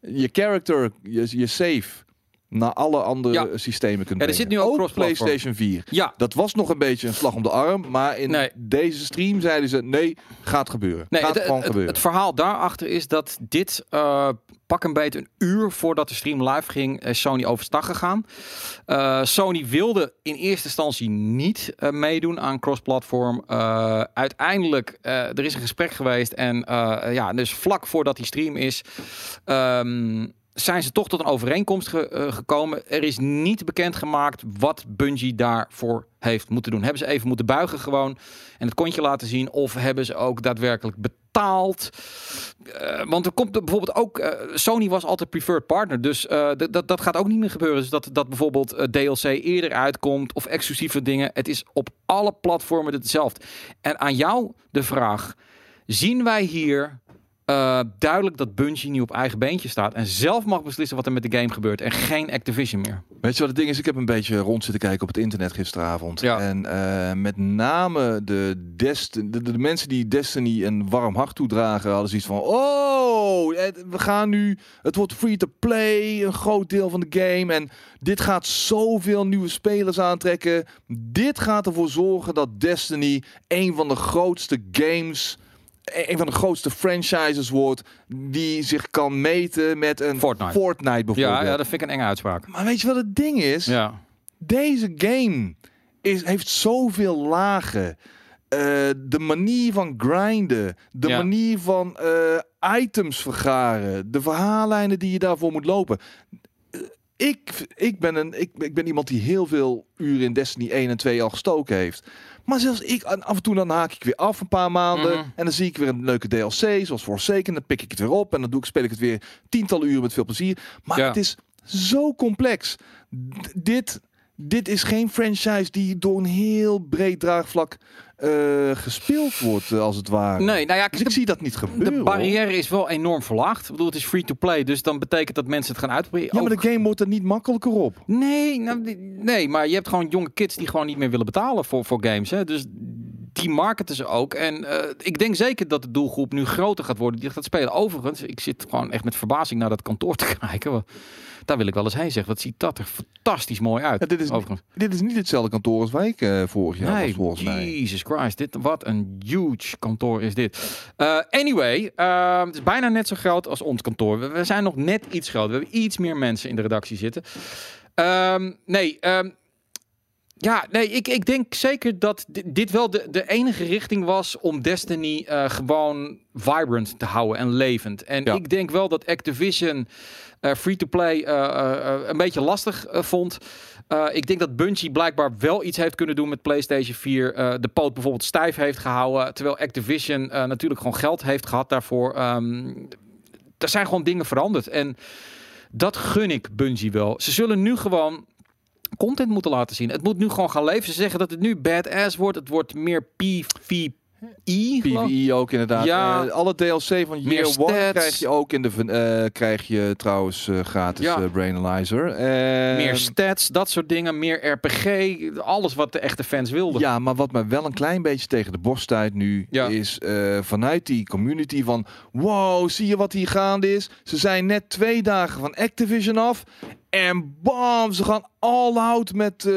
je character, je, je save naar alle andere ja. systemen kunt ja, er zit nu ook, ook PlayStation 4. Ja. Dat was nog een beetje een slag om de arm, maar in nee. deze stream zeiden ze nee, gaat gebeuren. Nee, gaat het, gewoon het, gebeuren. Het verhaal daarachter is dat dit uh, pak een beetje een uur voordat de stream live ging, uh, Sony overstag gegaan. Uh, Sony wilde in eerste instantie niet meedoen aan cross-platform. uiteindelijk, er is een gesprek geweest en ja, dus vlak voordat die stream is. Um, zijn ze toch tot een overeenkomst ge uh, gekomen. Er is niet bekendgemaakt wat Bungie daarvoor heeft moeten doen. Hebben ze even moeten buigen gewoon en het kontje laten zien of hebben ze ook daadwerkelijk betaald? Uh, want er komt bijvoorbeeld ook uh, Sony was altijd preferred partner, dus dat dat gaat ook niet meer gebeuren. Dus dat dat bijvoorbeeld DLC eerder uitkomt of exclusieve dingen. Het is op alle platformen hetzelfde. En aan jou de vraag: zien wij hier uh, duidelijk dat Bungie nu op eigen beentje staat en zelf mag beslissen wat er met de game gebeurt en geen Activision meer. Weet je wat het ding is? Ik heb een beetje rond zitten kijken op het internet gisteravond. Ja. En uh, met name de, Dest de, de, mensen die Destiny een warm hart toedragen, hadden zoiets van: Oh, we gaan nu. Het wordt free to play, een groot deel van de game. En dit gaat zoveel nieuwe spelers aantrekken. Dit gaat ervoor zorgen dat Destiny een van de grootste games een van de grootste franchises wordt die zich kan meten met een Fortnite, Fortnite bijvoorbeeld. Ja, ja, dat vind ik een enge uitspraak. Maar weet je wat het ding is? Ja. Deze game is, heeft zoveel lagen. Uh, de manier van grinden, de ja. manier van uh, items vergaren, de verhaallijnen die je daarvoor moet lopen. Uh, ik, ik, ben een, ik, ik ben iemand die heel veel uren in Destiny 1 en 2 al gestoken heeft. Maar zelfs ik, af en toe dan haak ik weer af een paar maanden. Mm -hmm. En dan zie ik weer een leuke DLC, zoals Forsaken. Dan pik ik het weer op en dan doe ik, speel ik het weer tientallen uren met veel plezier. Maar ja. het is zo complex. D dit, dit is geen franchise die door een heel breed draagvlak uh, gespeeld wordt, uh, als het ware. Nee, nou ja, dus ik de, zie dat niet gebeuren. De barrière hoor. is wel enorm verlaagd. Ik bedoel, het is free to play, dus dan betekent dat mensen het gaan uitproberen. Ja, maar de game wordt er niet makkelijker op. Nee, nou, nee, maar je hebt gewoon jonge kids die gewoon niet meer willen betalen voor, voor games. Hè? Dus die marketen ze ook. En uh, ik denk zeker dat de doelgroep nu groter gaat worden die gaat spelen. Overigens, ik zit gewoon echt met verbazing naar dat kantoor te kijken. Daar wil ik wel eens heen zeggen. Wat ziet dat er fantastisch mooi uit. Ja, dit, is, dit is niet hetzelfde kantoor als wij uh, vorig jaar nee, volgens mij. Jesus Christ. Dit, wat een huge kantoor is dit. Uh, anyway, uh, het is bijna net zo groot als ons kantoor. We, we, zijn nog net iets groter. We hebben iets meer mensen in de redactie zitten. Um, nee, um, ja, nee, ik, ik denk zeker dat dit wel de, de enige richting was om Destiny uh, gewoon vibrant te houden en levend. En ja. ik denk wel dat Activision uh, free-to-play uh, uh, een beetje lastig vond. ik denk dat Bungie blijkbaar wel iets heeft kunnen doen met PlayStation 4. de poot bijvoorbeeld stijf heeft gehouden. Terwijl Activision natuurlijk gewoon geld heeft gehad daarvoor. Um, er zijn gewoon dingen veranderd. En dat gun ik Bungie wel. Ze zullen nu gewoon content moeten laten zien. Het moet nu gewoon gaan leven. Ze zeggen dat het nu badass wordt. Het wordt meer PvP I, PvE ook inderdaad. Ja. Eh, alle DLC van Meer Year One stats. krijg je ook in de eh, krijg je trouwens eh, gratis Ja. Brain Analyzer. En- meer stats, dat soort dingen, meer RPG, alles wat de echte fans wilden. Ja, maar wat mij wel een klein beetje tegen de borst stuit nu, Ja. is vanuit die community van, wow, zie je wat hier gaande is? Ze zijn net twee dagen van Activision af. En bam, ze gaan all out met, eh,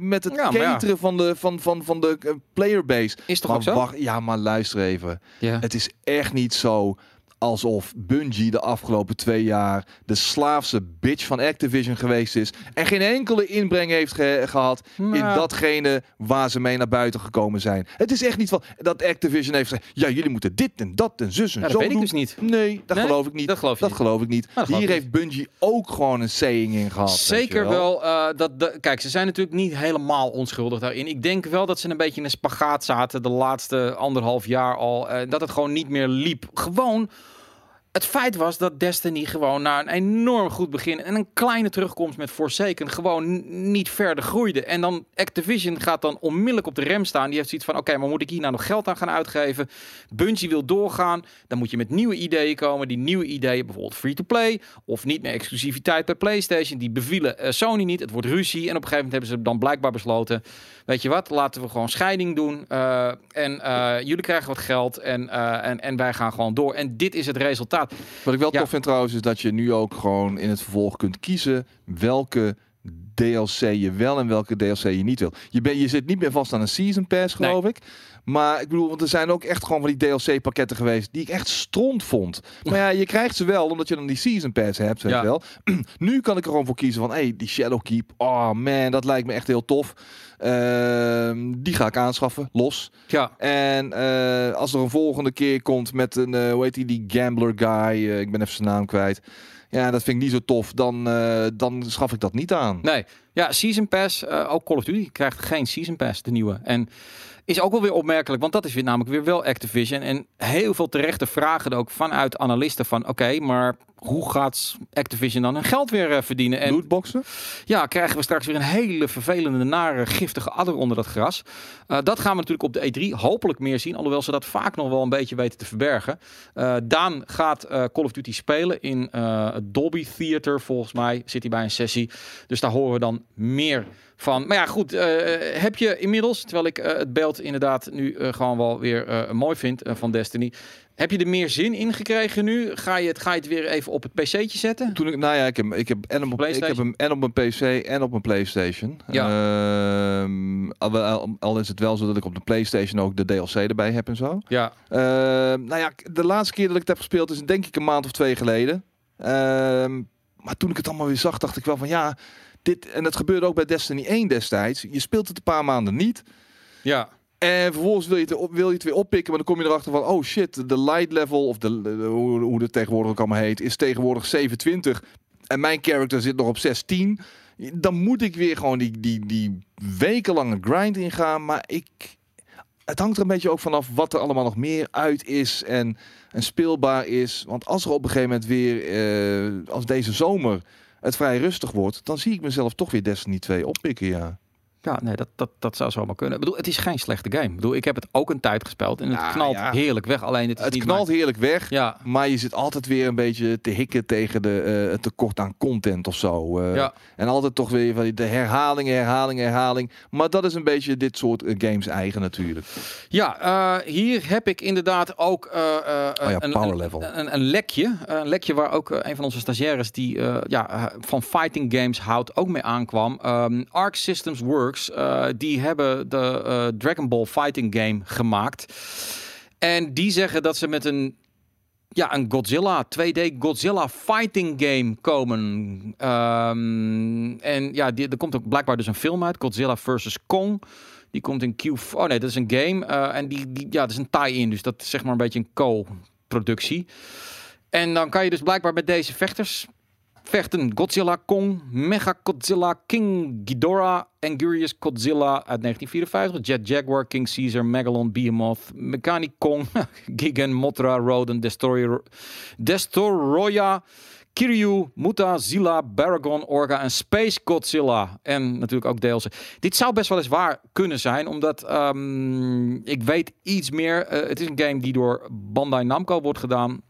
met het Ja, van de, van, van, van de eh, playerbase. Is toch Maar ook zo? wacht, ja, maar luister even. Ja. Het is echt niet zo alsof Bungie de afgelopen twee jaar de slaafse bitch van Activision geweest is. En geen enkele inbreng heeft ge- gehad in Nou. datgene waar ze mee naar buiten gekomen zijn. Het is echt niet van dat Activision heeft gezegd, ja jullie moeten dit en dat en zus en Ja, dat zo weet ik doen. dus niet. Nee, dat Nee? geloof ik niet. Dat geloof dat niet. geloof ik niet. geloof Hier ik heeft Bungie ook gewoon een saying in gehad. Zeker wel. eh, dat de, kijk, ze zijn natuurlijk niet helemaal onschuldig daarin. Ik denk wel dat ze een beetje in een spagaat zaten de laatste anderhalf jaar al. eh, dat het gewoon niet meer liep. Gewoon. Het feit was dat Destiny gewoon na een enorm goed begin en een kleine terugkomst met Forsaken gewoon niet verder groeide. En dan Activision gaat dan onmiddellijk op de rem staan. Die heeft zoiets van, oké, maar moet ik hier nou nog geld aan gaan uitgeven? Bungie wil doorgaan. Dan moet je met nieuwe ideeën komen. Die nieuwe ideeën, bijvoorbeeld free-to-play of niet meer exclusiviteit bij PlayStation. Die bevielen eh, Sony niet. Het wordt ruzie. En op een gegeven moment hebben ze dan blijkbaar besloten, weet je wat, laten we gewoon scheiding doen. Eh, en eh, jullie krijgen wat geld en, eh, en, en wij gaan gewoon door. En dit is het resultaat. Wat ik wel Ja. tof vind trouwens, is dat je nu ook gewoon in het vervolg kunt kiezen welke DLC je wel en welke DLC je niet wil. Je, ben, je zit niet meer vast aan een Season Pass, geloof ik. Maar ik bedoel, want er zijn ook echt gewoon van die DLC-pakketten geweest die ik echt stront vond. Maar ja, je krijgt ze wel omdat je dan die Season Pass hebt, weet Ja. wel. nu kan ik er gewoon voor kiezen van, hey, die Shadowkeep, oh man, dat lijkt me echt heel tof. Ehm, die ga ik aanschaffen, los. Ja, En eh, als er een volgende keer komt met een, eh, hoe heet die, die gambler guy, eh, ik ben even zijn naam kwijt. Ja, dat vind ik niet zo tof. Dan, eh, dan schaf ik dat niet aan. nee. Ja, Season Pass, eh, ook Call of Duty krijgt geen Season Pass, de nieuwe. En is ook wel weer opmerkelijk, want dat is weer namelijk weer wel Activision. En heel veel terechte vragen ook vanuit analisten van, oké, maar hoe gaat Activision dan hun geld weer eh, verdienen? En Lootboxen? ja, krijgen we straks weer een hele vervelende, nare, giftige adder onder dat gras. Eh, dat gaan we natuurlijk op de E3 hopelijk meer zien. Alhoewel ze dat vaak nog wel een beetje weten te verbergen. Daan gaat Call of Duty spelen in het Dolby Theater. Volgens mij zit hij bij een sessie. Dus daar horen we dan meer van. Maar ja, goed. eh, heb je inmiddels, terwijl ik eh, het beeld inderdaad nu eh, gewoon wel weer mooi vind van Destiny. Heb je er meer zin in gekregen nu? Ga je het, ga je het weer even op het pc'tje zetten? Toen ik, nou ja, ik heb, ik heb, en, op, ik heb hem en op mijn PC en op mijn PlayStation. Ja. Ehm, al, al- al is het wel zo dat ik op de PlayStation ook de DLC erbij heb en zo. Ja, Ehm, nou ja, de laatste keer dat ik het heb gespeeld is denk ik een maand of twee geleden. Ehm, maar toen ik het allemaal weer zag, dacht ik wel van ja, dit en het gebeurde ook bij Destiny 1 destijds. Je speelt het een paar maanden niet. ja. En vervolgens wil je, het, op- wil je het weer oppikken, maar dan kom je erachter van, oh shit, de light level, of de, de- hoe, hoe het tegenwoordig ook allemaal heet, is tegenwoordig 27. En mijn character zit nog op 16. Dan moet ik weer gewoon die, die, die wekenlange grind ingaan. Maar ik, het hangt er een beetje ook vanaf wat er allemaal nog meer uit is en, en speelbaar is. Want als er op een gegeven moment weer, eh, als deze zomer het vrij rustig wordt, dan zie ik mezelf toch weer Destiny 2 oppikken, ja. Ja, nee, dat, dat, dat zou zomaar kunnen. Ik bedoel, het is geen slechte game. Ik bedoel, ik heb het ook een tijd gespeeld en het Ja, knalt ja. heerlijk weg. Alleen het is Het niet knalt heerlijk weg. Ja, Maar je zit altijd weer een beetje te hikken tegen de, eh, het tekort aan content of zo. eh. ja, En altijd toch weer van de herhaling, herhaling, herhaling. Maar dat is een beetje dit soort eh, games eigen natuurlijk. ja hier heb ik inderdaad ook Oh een, power level. Een, een lekje. Een lekje waar ook een van onze stagiaires die ja, van fighting games houdt ook mee aankwam. Ehm, Arc Systems Works, eh, die hebben de eh, Dragon Ball fighting game gemaakt. En die zeggen dat ze met een ja, een Godzilla, 2D Godzilla fighting game komen. Ehm, en ja, die, er komt ook blijkbaar dus een film uit, Godzilla vs. Kong. Die komt in Q... Oh nee, dat is een game. eh, en die, die, ja, dat is een tie-in, dus dat is zeg maar een beetje een co-productie. En dan kan je dus blijkbaar met deze vechters vechten. Godzilla Kong, Mega Godzilla, King Ghidorah, Angurius Godzilla uit 1954, Jet Jaguar, King Caesar, Megalon, Behemoth, Mechanic Kong, Gigan, Mothra, Rodan, Destroyer, Destoroyah, Kiryu, Muta, Zilla, Baragon, Orga en Space Godzilla. En natuurlijk ook DLC. Dit zou best wel eens waar kunnen zijn, omdat ehm, ik weet iets meer. Eh, het is een game die door Bandai Namco wordt gedaan.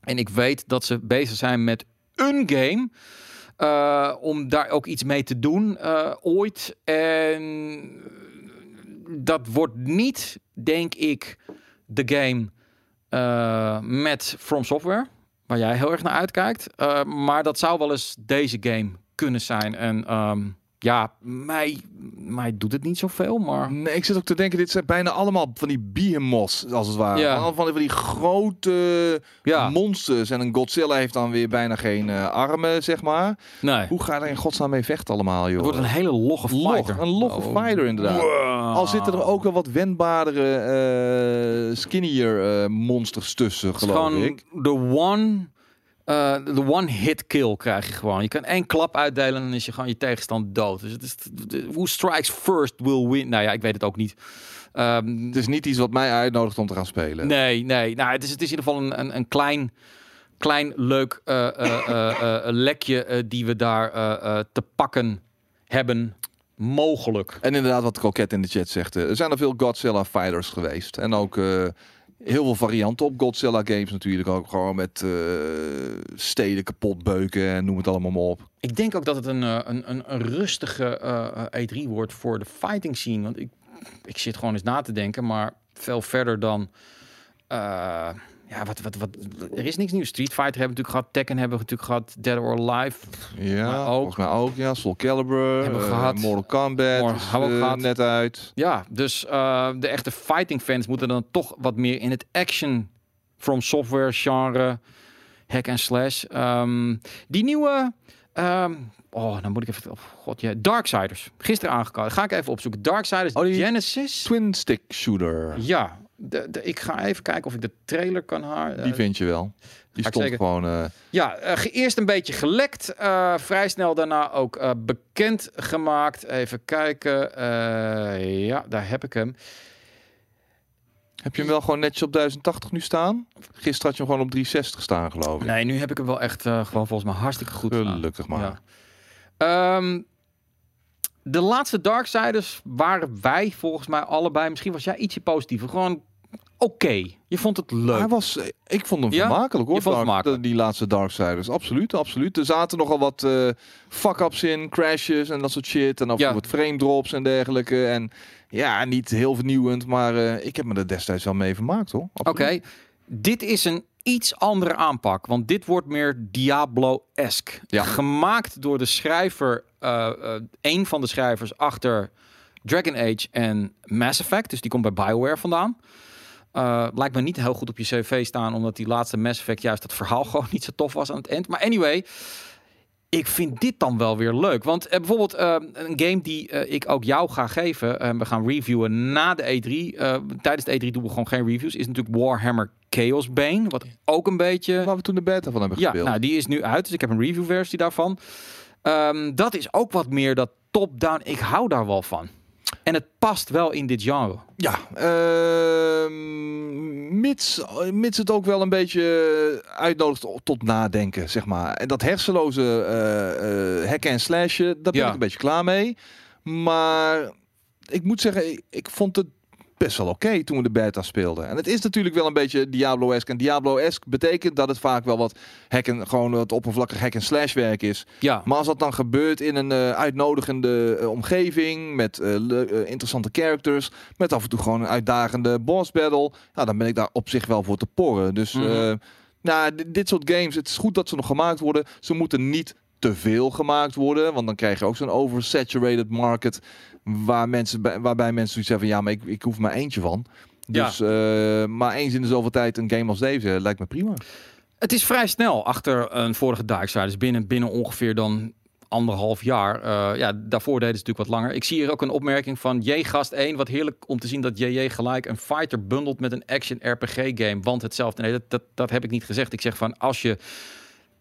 En ik weet dat ze bezig zijn met een game. eh, om daar ook iets mee te doen eh, ooit. En dat wordt niet, denk ik, de game eh, met From Software. Waar jij heel erg naar uitkijkt. Maar dat zou wel eens deze game kunnen zijn. En ehm, ja, mij, mij doet het niet zoveel, maar... Nee, ik zit ook te denken, dit zijn bijna allemaal van die behemoths, als het ware. Ja. Allemaal van die grote Ja, monsters. En een Godzilla heeft dan weer bijna geen eh, armen, zeg maar. nee. Hoe ga je er in godsnaam mee vechten allemaal, joh? Het wordt een hele logge Log, fighter. een logge Oh. fighter inderdaad. Wow. Al zitten er ook wel wat wendbaardere, eh skinnier eh, monsters tussen, geloof gewoon ik. de one... eh, de one-hit kill krijg je gewoon. Je kan één klap uitdelen en dan is je gewoon je tegenstand dood. Dus het is who strikes first will win. Nou ja, ik weet het ook niet. Ehm, Het is niet iets wat mij uitnodigt om te gaan spelen. Nee, nee. Nou, het is, het is in ieder geval een, een, een klein, klein leuk eh, eh, lekje die we daar te pakken hebben. Mogelijk. En inderdaad, wat Croquet in de chat zegt, er zijn er veel Godzilla fighters geweest. En ook heel veel varianten op Godzilla games natuurlijk. Ook gewoon met eh, steden kapot beuken en noem het allemaal maar op. Ik denk ook dat het een, eh, een, een, rustige eh, eh, E3 wordt voor de fighting scene. Want ik, ik zit gewoon eens na te denken, maar veel verder dan. Ja, wat, wat, wat, er is niks nieuws. Street Fighter hebben we natuurlijk gehad. Tekken hebben we natuurlijk gehad. Dead or Alive. Ja, ook- volgens mij ook. Ja, Soul Calibur, Hebben we eh, gehad. Mortal Kombat Mortal- is, eh, gehad. net uit. Ja, dus eh, de echte fighting fans moeten dan toch wat meer in het action from software genre hack and slash. Ehm, die nieuwe, ehm, oh, dan moet ik even, oh god, ja, Darksiders. Gisteren aangekomen. Ga ik even opzoeken. Darksiders Oh, Genesis. Twin Stick Shooter. Ja, de, de, ik ga even kijken of ik de trailer kan halen. Die vind je wel. Die stond zeker- gewoon... eh, Ja, eh, ge- eerst een beetje gelekt. eh, vrij snel daarna ook eh, bekend gemaakt. Even kijken. Eh, ja, daar heb ik hem. heb je hem wel gewoon netjes op 1080 nu staan? Gisteren had je hem gewoon op 360 staan, geloof ik. Nee, nu heb ik hem wel echt eh, gewoon volgens mij hartstikke goed gedaan. Gelukkig maar. Ja. Ehm, de laatste Darksiders waren wij volgens mij allebei. Misschien was jij ietsje positiever. Gewoon oké. Je vond het leuk. Hij was, ik vond hem Ja? vermakelijk hoor. Je vond het Dark- vermakelijk. Die laatste Darksiders. Absoluut, absoluut. Er zaten nogal wat eh fuck-ups in, crashes en dat soort shit. En af Ja. wat frame drops en dergelijke. En ja, niet heel vernieuwend, maar eh, ik heb me er destijds wel mee vermaakt hoor. Oké. Dit is een iets andere aanpak. Want dit wordt meer Diablo-esque. Ja. Gemaakt door de schrijver. eh, een van de schrijvers achter Dragon Age en Mass Effect. Dus die komt bij BioWare vandaan. Eh, lijkt me niet heel goed op je cv staan, omdat die laatste Mass Effect juist dat verhaal gewoon niet zo tof was aan het eind. Maar anyway, ik vind dit dan wel weer leuk. Want eh, bijvoorbeeld eh, een game die ik ook jou ga geven, en we gaan reviewen na de E3. eh, tijdens de E3 doen we gewoon geen reviews. Is natuurlijk Warhammer Chaos Bane, wat ook een beetje Waar we toen de beta van hebben ja, gespeeld. nou, die is nu uit, dus ik heb een review versie daarvan. Ehm, dat is ook wat meer dat top-down. Ik hou daar wel van. En het past wel in dit genre. Ja, ehm, mits, mits het ook wel een beetje uitnodigt tot nadenken, zeg maar. En dat hersenloze eh eh hacken en slashen, daar ben Ja. ik een beetje klaar mee. Maar ik moet zeggen, ik vond het best wel oké toen we de beta speelden. En het is natuurlijk wel een beetje Diablo-esque. En Diablo-esque betekent dat het vaak wel wat hacken, gewoon wat oppervlakkig hack en slash werk is. Ja, Maar als dat dan gebeurt in een eh, uitnodigende eh, omgeving met eh, interessante characters, met af en toe gewoon een uitdagende boss battle, ja, dan ben ik daar op zich wel voor te porren. Dus eh, nou, di- dit soort games, het is goed dat ze nog gemaakt worden. Ze moeten niet te veel gemaakt worden, want dan krijg je ook zo'n oversaturated market waar mensen bij, waarbij mensen zoiets hebben van ja, maar ik, ik hoef maar eentje van. Ja. Dus, eh, maar eens in de zoveel tijd een game als deze lijkt me prima. het is vrij snel achter een vorige Darksiders. Binnen, binnen ongeveer dan anderhalf jaar. Eh, ja, daarvoor deden ze natuurlijk wat langer. Ik zie hier ook een opmerking van J-gast 1. Wat heerlijk om te zien dat JJ gelijk een fighter bundelt met een action RPG game. Want hetzelfde. Nee, dat, dat, dat heb ik niet gezegd. Ik zeg van als je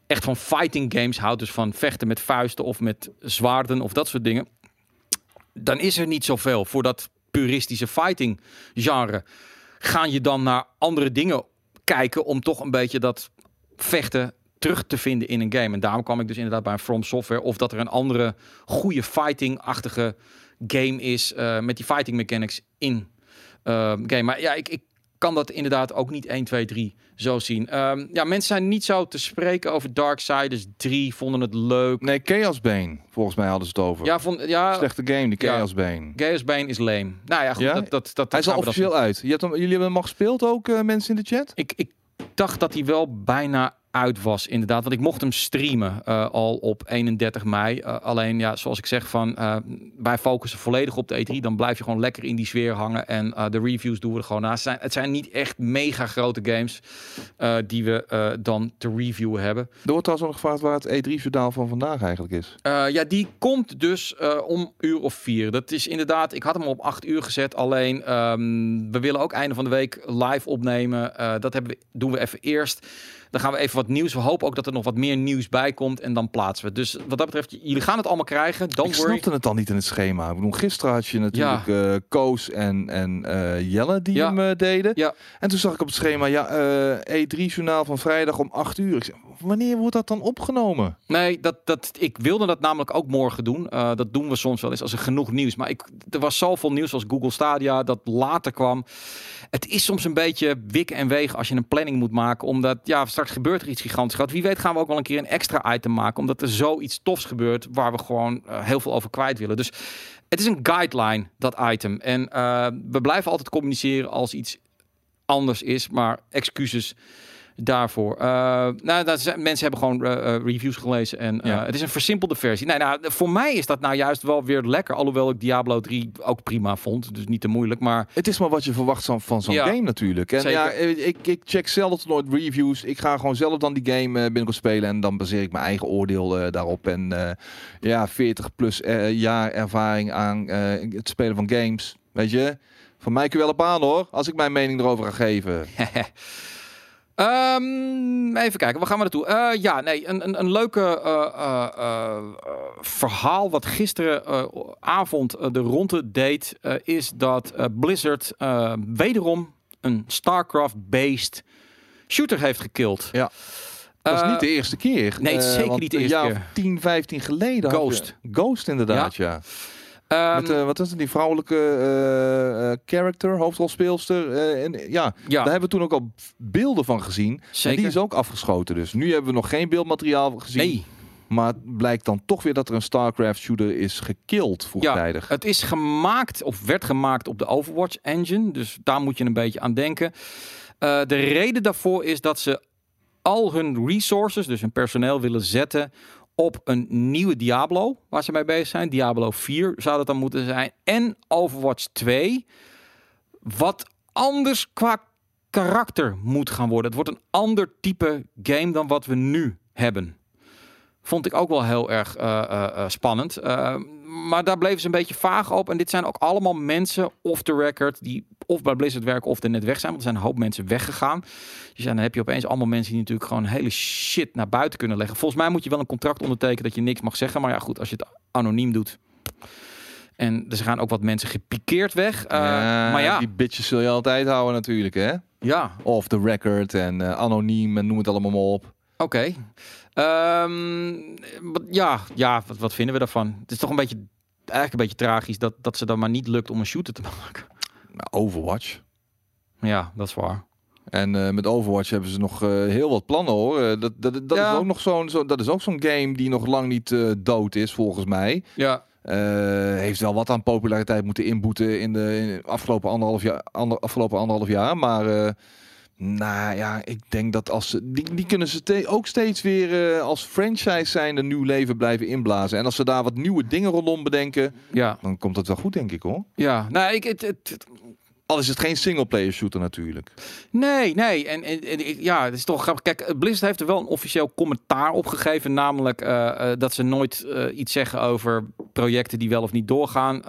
echt van fighting games houdt, dus van vechten met vuisten of met zwaarden of dat soort dingen, dan is er niet zoveel voor dat puristische fighting genre. Gaan je dan naar andere dingen kijken om toch een beetje dat vechten terug te vinden in een game. En daarom kwam ik dus inderdaad bij From Software. Of dat er een andere goede fighting-achtige game is uh, met die fighting mechanics in uh, game. Maar ja, ik kan dat inderdaad ook niet 1, 2, 3 zo zien. Um, ja, mensen zijn niet zo te spreken over Darksiders 3, vonden het leuk. Nee, Chaos Bane, volgens mij hadden ze het over. Ja, vond, ja Slechte game, die Chaos ja, Bane. Chaos Bane is lame. Nou ja, goed, ja? Dat, dat, dat, Hij is al officieel dat... uit. Je hebt hem, jullie hebben hem al gespeeld ook, uh, mensen in de chat? Ik, ik dacht dat hij wel bijna uit was, inderdaad. Want ik mocht hem streamen uh, al op 31 mei. Uh, alleen, ja, zoals ik zeg, van uh, wij focussen volledig op de E3. Dan blijf je gewoon lekker in die sfeer hangen. En de reviews doen we er gewoon naast. Het zijn, het zijn niet echt mega grote games die we dan te reviewen hebben. Er wordt trouwens nog gevraagd waar het E3-journaal van vandaag eigenlijk is. ja, die komt dus om uur of vier. Dat is inderdaad, ik had hem op 8 uur gezet. Alleen, um, we willen ook einde van de week live opnemen. dat hebben we, doen we even eerst. Dan gaan we even wat nieuws. We hopen ook dat er nog wat meer nieuws bij komt. En dan plaatsen we. Dus wat dat betreft, jullie gaan het allemaal krijgen. Don't ik snapte het al niet in het schema. Ik bedoel, gisteren had je natuurlijk ja. uh, Koos en, en uh, Jelle die ja. hem uh, deden. Ja. En toen zag ik op het schema, ja, E3-journaal van vrijdag om 8 uur. Ik zei, wanneer wordt dat dan opgenomen? Nee, dat, dat, ik wilde dat namelijk ook morgen doen. Dat doen we soms wel eens als er genoeg nieuws. Maar ik, er was zoveel nieuws als Google Stadia dat later kwam. Het is soms een beetje wikken en wegen als je een planning moet maken. Omdat, ja, straks gebeurt er iets gigantisch. Wie weet gaan we ook wel een keer een extra item maken. Omdat er zoiets tofs gebeurt waar we gewoon uh, heel veel over kwijt willen. Dus het is een guideline, dat item. En uh, we blijven altijd communiceren als iets anders is. Maar excuses daarvoor. Uh, nou, dat zijn, mensen hebben gewoon uh, uh, reviews gelezen en ja. het is een versimpelde versie. Nee, nou, voor mij is dat nou juist wel weer lekker, alhoewel ik Diablo 3 ook prima vond, dus niet te moeilijk. Maar het is maar wat je verwacht van, van zo'n ja, game natuurlijk. En zeker. ja, ik, ik check zelf nooit reviews. Ik ga gewoon zelf dan die game binnenkort spelen en dan baseer ik mijn eigen oordeel daarop. En ja, 40 plus jaar ervaring aan het spelen van games, weet je. Van mij kun je wel op aan hoor, als ik mijn mening erover ga geven. Um, even kijken, waar gaan we naartoe? Uh, ja, nee, een, een, een leuke uh, uh, verhaal wat gisteravond de ronde deed, is dat Blizzard wederom een StarCraft-based shooter heeft gekild. Ja. Dat is niet de eerste keer. Nee, zeker niet de eerste keer. keer. 10, 15 geleden. Ghost. Ghost inderdaad, ja. ja. Um, Met, uh, wat is het, die vrouwelijke uh, uh, character, hoofdrolspeelster. en, ja, ja, daar hebben we toen ook al beelden van gezien. Zeker. En die is ook afgeschoten dus. Nu hebben we nog geen beeldmateriaal gezien. Nee. Maar het blijkt dan toch weer dat er een StarCraft shooter is gekild vroegtijdig. Ja, het is gemaakt, of werd gemaakt op de Overwatch engine. Dus daar moet je een beetje aan denken. De reden daarvoor is dat ze al hun resources, dus hun personeel, willen zetten op een nieuwe Diablo, waar ze mee bezig zijn. Diablo 4 zou dat dan moeten zijn. En Overwatch 2, wat anders qua karakter moet gaan worden. Het wordt een ander type game dan wat we nu hebben. Vond ik ook wel heel erg uh, uh, spannend. Maar daar bleven ze een beetje vaag op. En dit zijn ook allemaal mensen off the record die of bij Blizzard werken of er net weg zijn. Want er zijn een hoop mensen weggegaan. Dus ja, dan heb je opeens allemaal mensen die natuurlijk gewoon hele shit naar buiten kunnen leggen. Volgens mij moet je wel een contract ondertekenen dat je niks mag zeggen. Maar ja, goed, als je het anoniem doet. En er gaan ook wat mensen gepikeerd weg. Uh, ja, maar ja, die bitches zul je altijd houden natuurlijk, hè? Ja. Off the record en uh, anoniem en noem het allemaal maar op. Oké. Okay. Um, ja, ja wat, wat vinden we daarvan? Het is toch een beetje, eigenlijk een beetje tragisch dat, dat ze dan maar niet lukt om een shooter te maken. Overwatch. Ja, dat is waar. En uh, met Overwatch hebben ze nog uh, heel wat plannen hoor. Uh, dat dat, dat Ja. is ook nog zo'n zo, dat is ook zo'n game die nog lang niet dood is volgens mij. Ja, heeft wel wat aan populariteit moeten inboeten in de, in de afgelopen anderhalf jaar. Ander, afgelopen anderhalf jaar. Maar nou ja, ik denk dat als ze die, die kunnen ze ook steeds weer uh, als franchise zijn een nieuw leven blijven inblazen. En als ze daar wat nieuwe dingen rondom bedenken, ja, dan komt dat wel goed, denk ik hoor. ja. Nou, ik, het, het, het- Al is het geen singleplayer shooter natuurlijk. nee, nee. En, en, en ja, het is toch grappig. Kijk, Blizzard heeft er wel een officieel commentaar op gegeven. Namelijk eh, eh, dat ze nooit eh, iets zeggen over projecten die wel of niet doorgaan.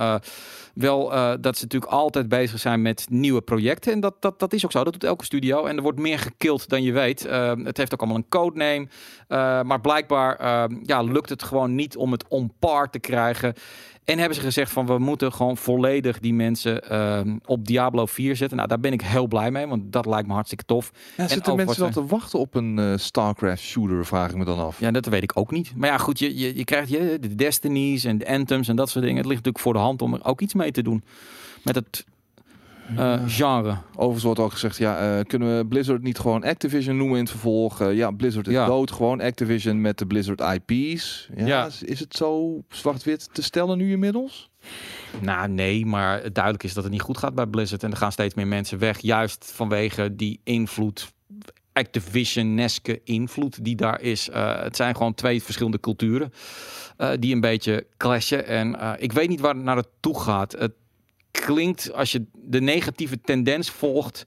Eh, wel uh, dat ze natuurlijk altijd bezig zijn met nieuwe projecten. En dat, dat, dat is ook zo. Dat doet elke studio. En er wordt meer gekild dan je weet. Uh, het heeft ook allemaal een codename. Uh, maar blijkbaar ja, lukt het gewoon niet om het on par te krijgen. En hebben ze gezegd van we moeten gewoon volledig die mensen uh, op Diablo 4 zetten. Nou, daar ben ik heel blij mee, want dat lijkt me hartstikke tof. Ja, en zitten mensen wel te wachten op een uh, StarCraft shooter, vraag ik me dan af. Ja, dat weet ik ook niet. Maar ja, goed, je, je, je krijgt je, de Destinies en de Anthems en dat soort dingen. Het ligt natuurlijk voor de hand om er ook iets mee te doen. Met het uh, genre. Overigens wordt ook gezegd, ja, uh, kunnen we Blizzard niet gewoon Activision noemen in het vervolg? Uh, ja, Blizzard is dood, gewoon Activision met de Blizzard IP's. Ja, ja. Is het zo zwart-wit te stellen nu inmiddels? Nou, nee, maar duidelijk is dat het niet goed gaat bij Blizzard. En er gaan steeds meer mensen weg, juist vanwege die invloed Activision-neske invloed die daar is. Uh, het zijn gewoon twee verschillende culturen uh, die een beetje clashen. En uh, ik weet niet waar het naar het toe gaat. Het klinkt, als je de negatieve tendens volgt,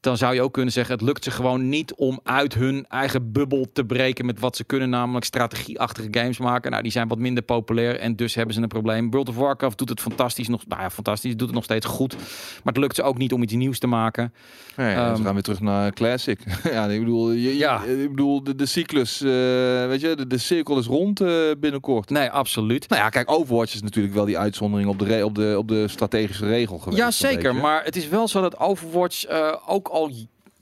dan zou je ook kunnen zeggen: het lukt ze gewoon niet om uit hun eigen bubbel te breken met wat ze kunnen, namelijk strategieachtige games maken. Nou, die zijn wat minder populair en dus hebben ze een probleem. World of Warcraft doet het fantastisch, nog, nou ja, fantastisch, doet het nog steeds goed, maar het lukt ze ook niet om iets nieuws te maken. Ja, ja, um, we gaan weer terug naar Classic. ja, ik bedoel, je, ja. ik bedoel de, de cyclus, uh, weet je, de, de, cirkel is rond uh, binnenkort. Nee, absoluut. Nou ja, kijk, Overwatch is natuurlijk wel die uitzondering op de, op de, op de strategische regel geweest. Ja, zeker. Maar het is wel zo dat Overwatch uh, ook al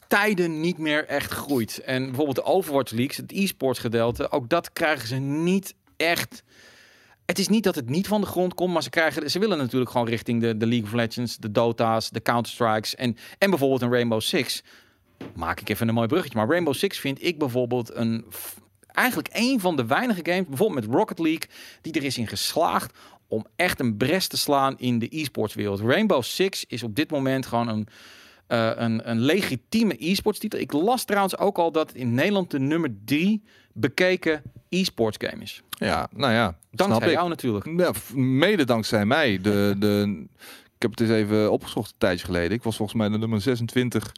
tijden niet meer echt groeit. En bijvoorbeeld de Overwatch Leagues, het e-sports gedeelte, ook dat krijgen ze niet echt. Het is niet dat het niet van de grond komt, maar ze, krijgen, ze willen natuurlijk gewoon richting de, de League of Legends, de Dota's, de Counter-Strikes en, en bijvoorbeeld een Rainbow Six. Maak ik even een mooi bruggetje. Maar Rainbow Six vind ik bijvoorbeeld een, eigenlijk een van de weinige games, bijvoorbeeld met Rocket League, die er is in geslaagd om echt een bres te slaan in de e-sports wereld. Rainbow Six is op dit moment gewoon een uh, een, een legitieme e-sports titel. Ik las trouwens ook al dat in Nederland de nummer drie bekeken e-sports game is. Ja, nou ja. Dankzij jou natuurlijk. Ja, mede dankzij mij. De, de, ik heb het eens even opgezocht een tijdje geleden. Ik was volgens mij de nummer 26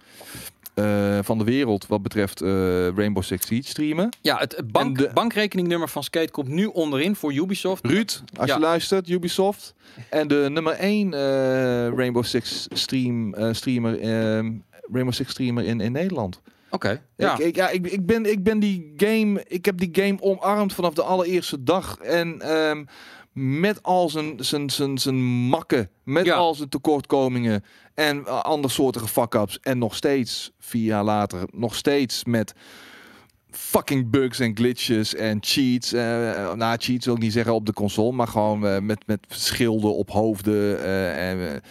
uh, van de wereld wat betreft uh, Rainbow Six Siege streamen. Ja, het bank, de... bankrekeningnummer van Skate komt nu onderin voor Ubisoft. Ruud, als ja. je luistert, Ubisoft. En de nummer 1 uh, Rainbow Six stream, streamer, Rainbow Six streamer in, in Nederland. Oké. Okay, ja. Ik, ik, ja, ik, ik, ben, ik ben die game. Ik heb die game omarmd vanaf de allereerste dag. En um, met al zijn, zijn, zijn, zijn makken, met ja. al zijn tekortkomingen en andersoortige fuck-ups. En nog steeds, vier jaar later, nog steeds met fucking bugs en glitches en cheats. Uh, nou, cheats wil ik niet zeggen op de console, maar gewoon uh, met, met schilden op hoofden uh, en